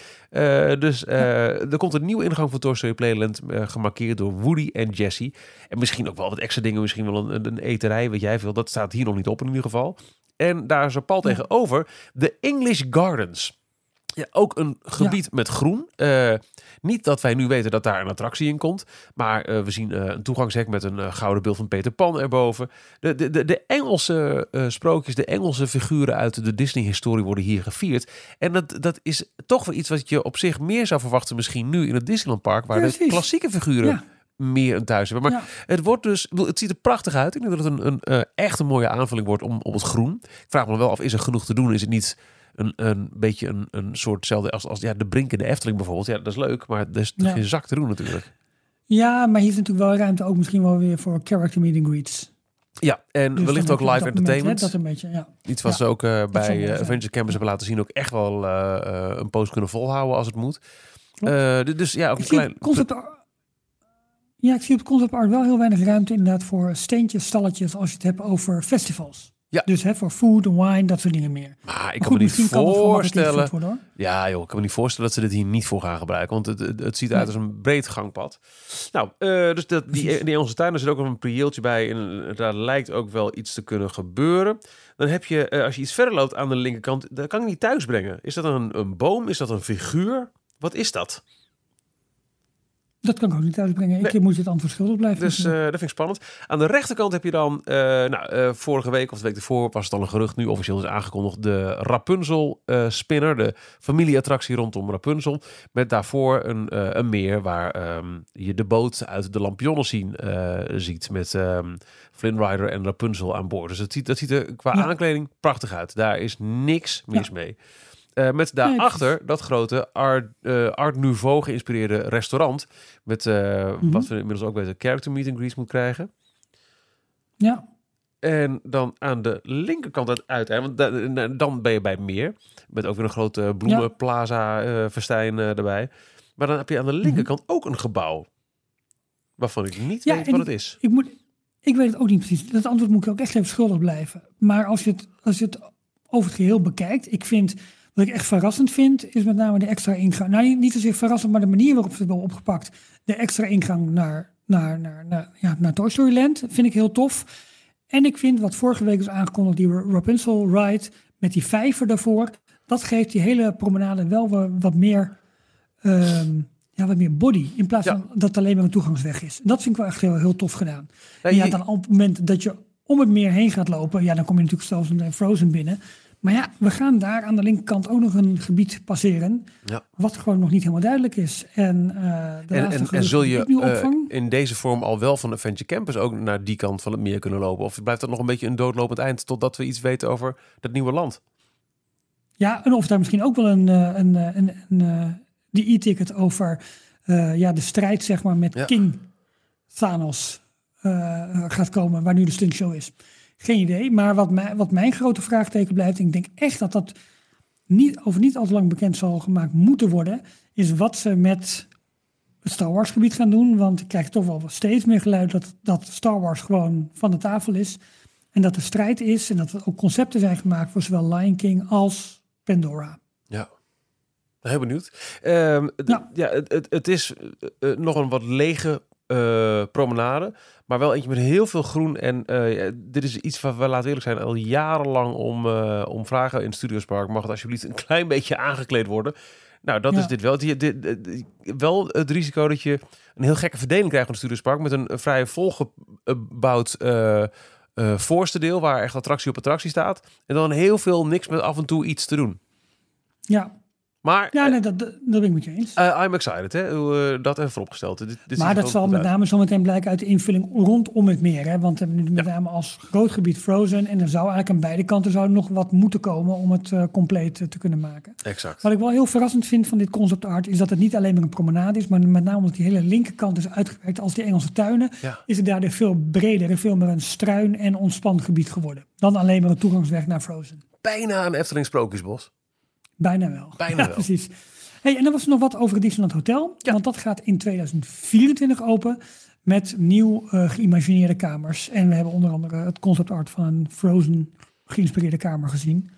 Dus er komt een nieuwe ingang voor Toy Story Playland gemarkeerd door Woody en Jessie. En misschien ook wel wat extra dingen. Misschien wel een, een eterij, weet jij veel. Dat staat hier nog niet op in ieder geval. En daar is er pal tegenover de English Gardens. Ja, ook een gebied met groen. Eh, niet dat wij nu weten dat daar een attractie in komt. Maar eh, we zien eh, een toegangshek met een gouden beeld van Peter Pan erboven. De, de, de, de Engelse sprookjes, de Engelse figuren uit de Disney-historie worden hier gevierd. En dat, dat is toch wel iets wat je op zich meer zou verwachten misschien nu in het Disneyland Park. Waar de klassieke figuren Ja. Meer een thuis hebben. Maar Ja. het wordt dus, het ziet er prachtig uit. Ik denk dat het een, een eh, echt een mooie aanvulling wordt om, op het groen. Ik vraag me wel af, is er genoeg te doen? Is het niet een, een beetje een, een soortzelfde als, als ja, de Brink in de Efteling bijvoorbeeld? Ja, dat is leuk, maar er is Ja. geen zak te doen natuurlijk. Ja, maar hier is natuurlijk wel ruimte ook misschien wel weer voor character meet and greets. Ja, en Dus wellicht ook live moment, entertainment. hè, dat een beetje, ja. Iets wat Ja, ze ook eh, bij mooi eh. Adventure Campus hebben laten zien. Ook echt wel een post kunnen volhouden als het moet. Dus ja, ook een klein... concept ja, ik zie op concept art wel heel weinig ruimte inderdaad voor steentjes, stalletjes als je het hebt over festivals. Ja. Dus hè, voor food en wine, dat soort dingen meer. Maar ik Maar kan me niet voorstellen... ingevuld worden, hoor. Ja, joh, ik kan me niet voorstellen dat ze dit hier niet voor gaan gebruiken. Want het, het, het ziet eruit als een breed gangpad. Nou, eh, dus dat, die, die Engelse tuin, er zit ook nog een prieeltje bij. En daar lijkt ook wel iets te kunnen gebeuren. Dan heb je, eh, als je iets verder loopt aan de linkerkant, dat kan ik niet thuis brengen. Is dat een, een boom? Is dat een figuur? Wat is dat? Dat kan ik ook niet uitbrengen. Nee. Ik moet het antwoord schuldig blijven. Dus eh, dat vind ik spannend. Aan de rechterkant heb je dan, eh, nou, eh, vorige week of de week ervoor was het al een gerucht, nu officieel is aangekondigd, de Rapunzel eh, spinner, de familieattractie rondom Rapunzel. Met daarvoor een, eh, een meer waar ehm, je de boot uit de lampionnen zien eh, ziet met ehm Flynn Rider en Rapunzel aan boord. Dus dat ziet, dat ziet er qua Ja. aankleding prachtig uit. Daar is niks mis Ja. mee. Eh, met daarachter dat grote Art, eh, Art Nouveau geïnspireerde restaurant. Met eh, Mhm. wat we inmiddels ook weten, character meet and greets moet krijgen. Ja, En dan aan de linkerkant het uiteinde, want da- dan ben je bij meer. Met ook weer een grote bloemenplaza eh festijn erbij. Maar dan heb je aan de linkerkant ook een gebouw. Waarvan ik niet Ja, weet wat het is. ik, moet, ik weet het ook niet precies. Dat antwoord moet ik ook echt even schuldig blijven. Maar als je het, als je het over het geheel bekijkt, ik vind, wat ik echt verrassend vind, is met name de extra ingang. Nou, niet, zozeer verrassend, maar de manier waarop ze het hebben opgepakt. De extra ingang naar, naar, naar, naar, ja, naar Toy Story Land vind ik heel tof. En ik vind wat vorige week is aangekondigd, die Rapunzel ride met die vijver daarvoor. Dat geeft die hele promenade wel wat, meer, ehm, ja, wat meer body. In plaats Ja. van dat het alleen maar een toegangsweg is. Dat vind ik wel echt heel, heel tof gedaan. Ja, En ja, dan op het moment dat je om het meer heen gaat lopen, ja, dan kom je natuurlijk zelfs in Frozen binnen. Maar ja, we gaan daar aan de linkerkant ook nog een gebied passeren, Ja. wat gewoon nog niet helemaal duidelijk is. En, eh de En, en, en zul je eh, in deze vorm al wel van Adventure Campus ook naar die kant van het meer kunnen lopen? Of blijft dat nog een beetje een doodlopend eind totdat we iets weten over dat nieuwe land? ja, en of daar misschien ook wel een, eh, een, een, een, die e-ticket over ja, de strijd zeg maar met Ja. King Thanos gaat komen, waar nu de stuntshow is. Geen idee, maar wat, mij, wat mijn grote vraagteken blijft, en ik denk echt dat dat niet, over niet al te lang bekend zal gemaakt moeten worden, is wat ze met het Star Wars gebied gaan doen. Want ik krijg toch wel steeds meer geluid dat, dat Star Wars gewoon van de tafel is. En dat er strijd is en dat er ook concepten zijn gemaakt voor zowel Lion King als Pandora. Ja. Heel benieuwd. D- Ja. ja, het, het, het is eh, eh, nog een wat lege eh, promenade, maar wel eentje met heel veel groen. En eh, dit is iets waar we, laten we eerlijk zijn, al jarenlang om, eh, om vragen in het Studiospark. Mag het alsjeblieft een klein beetje aangekleed worden? Nou, dat Ja. is dit wel. Die, dit, dit- wel het risico dat je een heel gekke verdeling krijgt van het Studiospark met een, vrij volgebouwd eh, eh, voorste deel waar echt attractie op attractie staat. En dan heel veel niks met af en toe iets te doen. Ja, Maar ja eh, nee, dat, dat ben ik met je eens. eh, I'm excited, hè? Uh, dat even vooropgesteld. Dit, maar dat zal met name zometeen blijken uit de invulling rondom het meer. Hè? Want we hebben nu met name als groot gebied Frozen. En er zou eigenlijk aan beide kanten zou nog wat moeten komen om het compleet te kunnen maken. Exact. Wat ik wel heel verrassend vind van dit concept art is dat het niet alleen maar een promenade is, maar met name omdat die hele linkerkant is uitgewerkt als die Engelse tuinen, Ja. is het daardoor veel breder en veel meer een struin en ontspannen gebied geworden. Dan alleen maar een toegangsweg naar Frozen. Bijna een Efteling Sprookjesbos. Bijna wel. Bijna wel. Precies. Hey, en dan was er nog wat over het Disneyland Hotel. Want dat gaat in 2024 open met nieuw eh, geïmagineerde kamers. En we hebben onder andere het concept art van een Frozen geïnspireerde kamer gezien.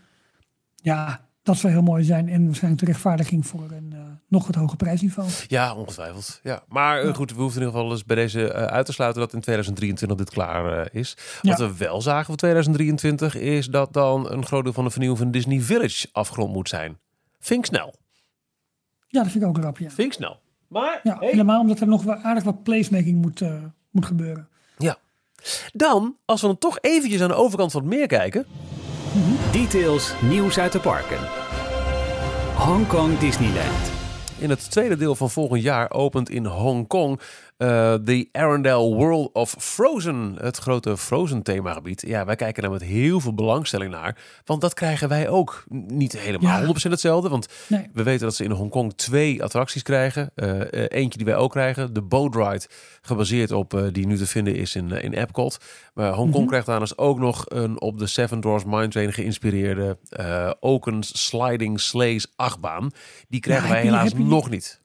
Ja, dat zou heel mooi zijn en waarschijnlijk de rechtvaardiging voor een eh, nog wat hoger prijsniveau. Ja, ongetwijfeld. Ja. Maar eh, Ja. goed, we hoeven in ieder geval eens bij deze eh, uit te sluiten dat in 2023 dit klaar is. Wat Ja. we wel zagen voor 2023 is dat dan een groot deel van de vernieuwing van Disney Village afgerond moet zijn. Vind ik snel. Ja, dat vind ik ook rap, ja. Vind ik snel. Maar ja hey, Helemaal omdat er nog wel aardig wat placemaking moet, moet gebeuren. ja. Dan, als we dan toch eventjes aan de overkant van het meer kijken. Details, nieuws uit de parken. Hong Kong Disneyland. In het tweede deel van volgend jaar opent in Hongkong eh de Arendelle World of Frozen. Het grote Frozen themagebied. Ja, wij kijken daar met heel veel belangstelling naar. Want dat krijgen wij ook. Niet helemaal Ja. 100% hetzelfde. Want Nee. we weten dat ze in Hongkong twee attracties krijgen. Eh, eh, eentje die wij ook krijgen. De Boat Ride. Gebaseerd op eh, die nu te vinden is in, eh, in Epcot. Maar Hongkong Mhm. krijgt daarnaast ook nog een op de Seven Dwarfs Mine Train geïnspireerde eh Oakens Sliding Sleighs achtbaan. Die krijgen Ja, wij helaas je- nog niet.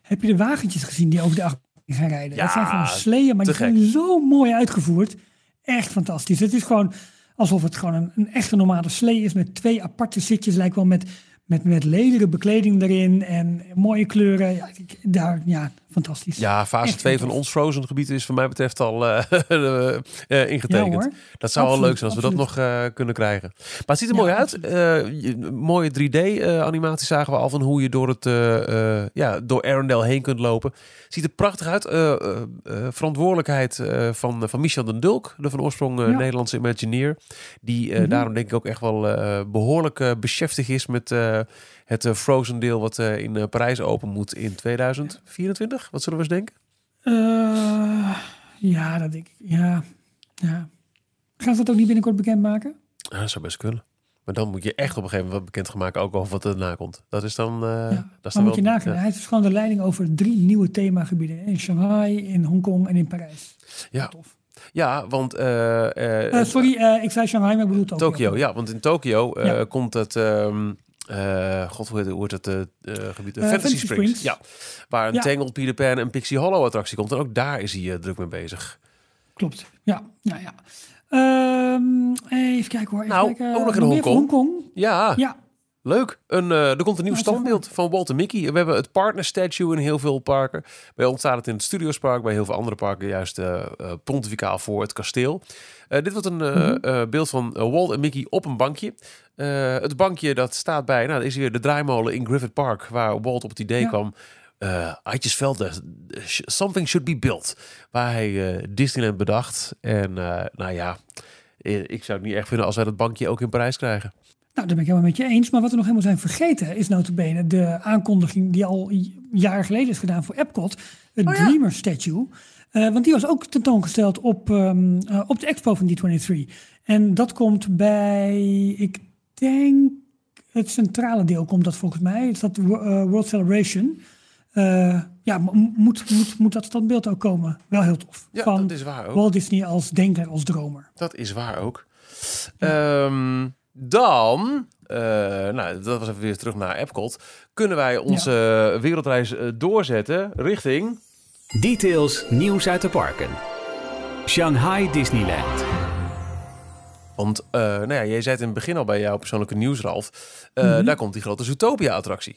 Heb je de wagentjes gezien die over de achtbaan gaan rijden? Ja, dat zijn gewoon sleeën, maar die zijn zo mooi uitgevoerd. Echt fantastisch. Het is gewoon, alsof het gewoon een, een echte normale slee is met twee aparte zitjes. Lijkt wel met, met, met lederen bekleding erin en mooie kleuren. Ja, ik- daar, ja fantastisch. Ja, fase Echt 2 van ons Frozen gebied is voor mij betreft al eh, eh, eh, ingetekend. Ja, dat zou wel leuk zijn als we dat nog kunnen krijgen. Maar het ziet er Ja, mooi uit. absoluut. Mooie 3D-animatie zagen we al van hoe je door, het, ja, door Arendelle heen kunt lopen. Ziet er prachtig uit. Verantwoordelijkheid van, van Michel den Dulk, de van oorsprong. Nederlandse Imagineer. Die Mhm. daarom denk ik ook echt wel eh, behoorlijk uh, beschäftigd is met het eh, Frozen deel wat eh, in eh, Parijs open moet in 2024. Wat zullen we eens denken? Eh, ja, dat denk ik. Ja, ja. Gaan ze dat ook niet binnenkort bekendmaken? Ja, dat zou best kunnen. Maar dan moet je echt op een gegeven moment wat bekend gaan maken ook over wat er daarna komt. Dat is dan, eh dat is. Maar dan moet je nagaan, ja. hij heeft gewoon de leiding over drie nieuwe themagebieden. In Shanghai, in Hongkong en in Parijs. Ja. Tof. Ja, want eh, eh, Eh, sorry, eh, ik zei Shanghai, maar ik bedoel Tokio. Tokio. Ja, want in Tokio eh, Ja. komt het. ehm, eh, God, hoe heet, het eh, gebied? Fantasy, Springs. Springs. Ja, waar een Ja. Tangled Peter Pan en Pixie Hollow attractie komt. En ook daar is hij druk mee bezig. Klopt. Ja, ja, ja. Ehm, even kijken hoor. Even Nou, kijken. ook nog in Hongkong. Hongkong. Ja, Ja, leuk. Een, eh, er komt een nieuw standbeeld van Walter Mickey. We hebben het partner statue in heel veel parken. Bij ons staat het in het Studiospark. Bij heel veel andere parken juist eh eh, pontificaal voor het kasteel. Dit wordt een Mhm. beeld van Walt en Mickey op een bankje. Het bankje dat staat bij, nou, is hier de draaimolen in Griffith Park, waar Walt op het idee Ja. kwam. eh I just felt that something should be built. Waar hij Disneyland bedacht. En nou ja, ik zou het niet echt vinden als wij dat bankje ook in Parijs krijgen. Nou, daar ben ik helemaal met je eens. Maar wat we nog helemaal zijn vergeten is notabene de aankondiging die al jaren geleden is gedaan voor Epcot. Het Oh ja. Dreamer Statue. Eh, want die was ook tentoongesteld op, ehm, eh, op de expo van D23. En dat komt bij, ik denk, het centrale deel komt dat volgens mij. Is dat eh, World Celebration. Ja, mo- moet, moet, moet dat standbeeld ook komen. Wel heel tof. Ja, van dat is waar ook. Walt Disney als denker, als dromer. Dat is waar ook. Ehm, dan, eh, nou, dat was even weer terug naar Epcot. Kunnen wij onze wereldreis eh, doorzetten richting... Details nieuws uit de parken. Shanghai Disneyland. Want, eh, nou ja, jij zei het in het begin al bij jouw persoonlijke nieuws, Ralf. Mhm. Daar komt die grote Zootopia-attractie.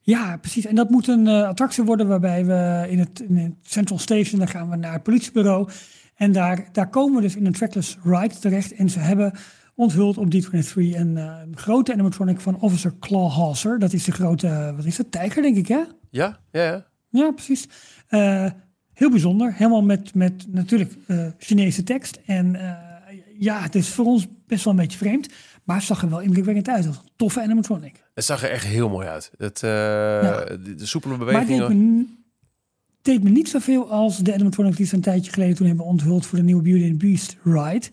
Ja, precies. En dat moet een attractie worden waarbij we in het, in het Central Station, dan gaan we naar het politiebureau. En daar, daar komen we dus in een trackless ride terecht. En ze hebben onthuld op D23 een, een grote animatronic van Officer Clawhauser. Dat is de grote, eh, wat is het, tijger denk ik hè? Ja, ja, ja. Ja, precies. Eh, heel bijzonder. Helemaal met, met natuurlijk eh, Chinese tekst. En ja, het is voor ons best wel een beetje vreemd. Maar het zag er wel indrukwekkend uit. als een toffe animatronic. Het zag er echt heel mooi uit. Het, de, de soepele Maar bewegingen. n- het deed me niet zoveel als de animatronic die ze een tijdje geleden toen hebben onthuld voor de nieuwe Beauty and Beast ride.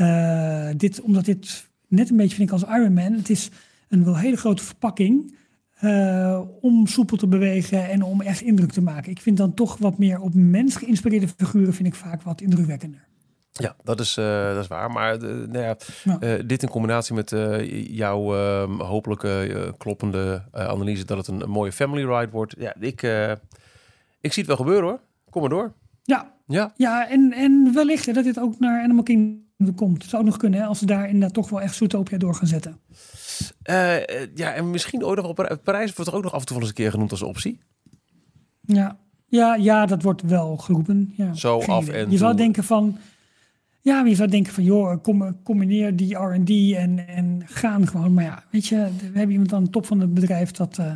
Eh, dit, omdat dit net een beetje vind ik als Iron Man. Het is een wel hele grote verpakking eh, om soepel te bewegen en om echt indruk te maken. Ik vind dan toch wat meer op mens geïnspireerde figuren vind ik vaak wat indrukwekkender. Ja, dat is, eh, dat is waar. Maar nou ja, dit in combinatie met jouw ehm, hopelijke kloppende analyse dat het een, een mooie family ride wordt. Ja, ik, ik zie het wel gebeuren hoor. Kom maar door. Ja, Ja, ja en, en wellicht hè, dat dit ook naar Animal Kingdom komt. Het zou ook nog kunnen hè, als ze daar inderdaad toch wel echt Zootopia door gaan zetten. Eh, eh, ja en misschien ook nog op Par- Parijs wordt er ook nog af en toe wel eens een keer genoemd als optie. Ja, ja, ja dat wordt wel geroepen. Ja, Zo geen af idee. en Je zou denken van... Ja, je zou denken van, joh, com- combineer die R&D en, en gaan gewoon. Maar ja, weet je, we hebben iemand aan de top van het bedrijf dat eh,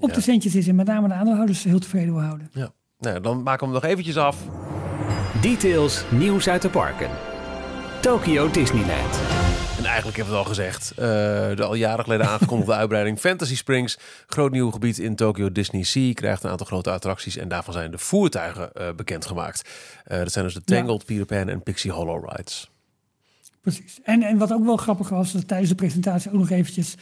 op Ja. de centjes is en met name de aandeelhouders heel tevreden wil houden. Ja. Nou, dan maken we hem nog eventjes af. Details nieuws uit de parken. Tokyo Disneyland. En eigenlijk hebben we het al gezegd. eh, de al jaren geleden aangekondigde uitbreiding Fantasy Springs. Groot nieuw gebied in Tokyo Disney Sea. Krijgt een aantal grote attracties. En daarvan zijn de voertuigen eh, bekendgemaakt. Eh, dat zijn dus de Ja. Tangled, Peter Pan en Pixie Hollow rides. Precies. En, en wat ook wel grappig was, dat tijdens de presentatie ook nog eventjes...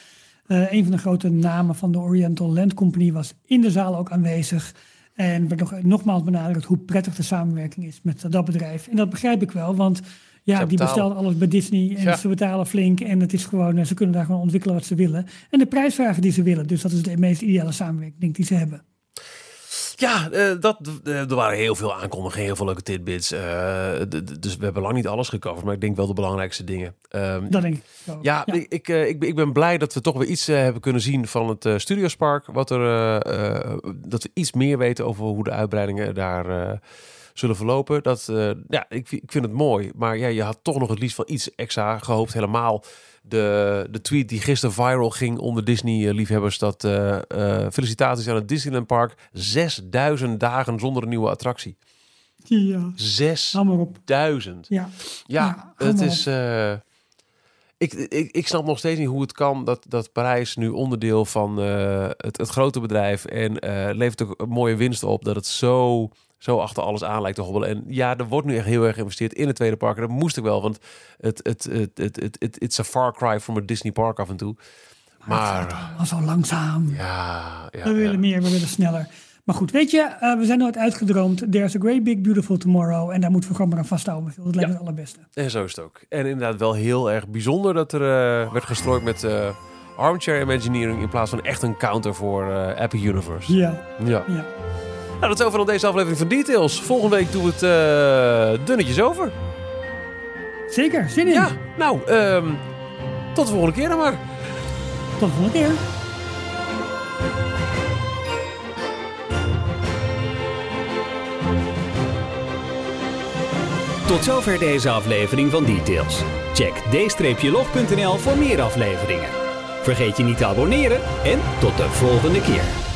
eh, een van de grote namen van de Oriental Land Company was in de zaal ook aanwezig. En werd nog, nogmaals benadrukt hoe prettig de samenwerking is met dat bedrijf. En dat begrijp ik wel, want ja, die bestelt alles bij Disney en Ja. ze betalen flink. En het is gewoon, eh, ze kunnen daar gewoon ontwikkelen wat ze willen. En de prijsvragen die ze willen. Dus dat is de meest ideale samenwerking denk ik, die ze hebben. Ja, eh, dat, eh, er waren heel veel aankondigingen, heel veel leuke tidbits. Eh, dus we hebben lang niet alles gecoverd, maar ik denk wel de belangrijkste dingen. Ehm, Dat denk ik. zo. ja, Ik, ik, ik, ben- ik ben blij dat we toch weer iets hebben kunnen zien van het eh Studios Park. Wat er, dat we iets meer weten over hoe de uitbreidingen daar zullen verlopen. Dat, ja, ik, ik vind het mooi. Maar ja, je had toch nog het liefst van iets extra gehoopt. Helemaal de, de tweet die gisteren viral ging onder Disney-liefhebbers. Dat eh, eh, felicitaties aan het Disneyland Park. 6000 dagen zonder een nieuwe attractie. Ja, 6000. hou maar op. Ja, Ja, Ja, het is. eh, ik, ik, ik snap nog steeds niet hoe het kan dat, dat Parijs nu onderdeel van eh, het, het grote bedrijf en eh levert ook een mooie winst op dat het zo, zo achter alles aan lijkt te hobbelen. En ja, er wordt nu echt heel erg geïnvesteerd in het tweede park. En dat moest ik wel, want het, het, het, het, het, het, it's a far cry from een Disney park af en toe. Maar allemaal zo langzaam. ja, ja, we willen ja. meer, we willen sneller. Maar goed, weet je, eh, we zijn nooit uitgedroomd. There's a great big beautiful tomorrow. En daar moeten we gewoon maar aan vasthouden. Dat lijkt me het allerbeste. En zo is het ook. En inderdaad wel heel erg bijzonder dat er eh, werd gestrooid met eh, armchair imagineering in plaats van echt een counter voor Epic Universe. Ja, Ja. ja. Nou, dat is over dan deze aflevering van Details. Volgende week doen we het eh, dunnetjes over. Zeker, zin in. Ja, nou, ehm, tot de volgende keer dan maar. Tot de volgende keer. Tot zover deze aflevering van Details. Check d-log.nl voor meer afleveringen. Vergeet je niet te abonneren en tot de volgende keer.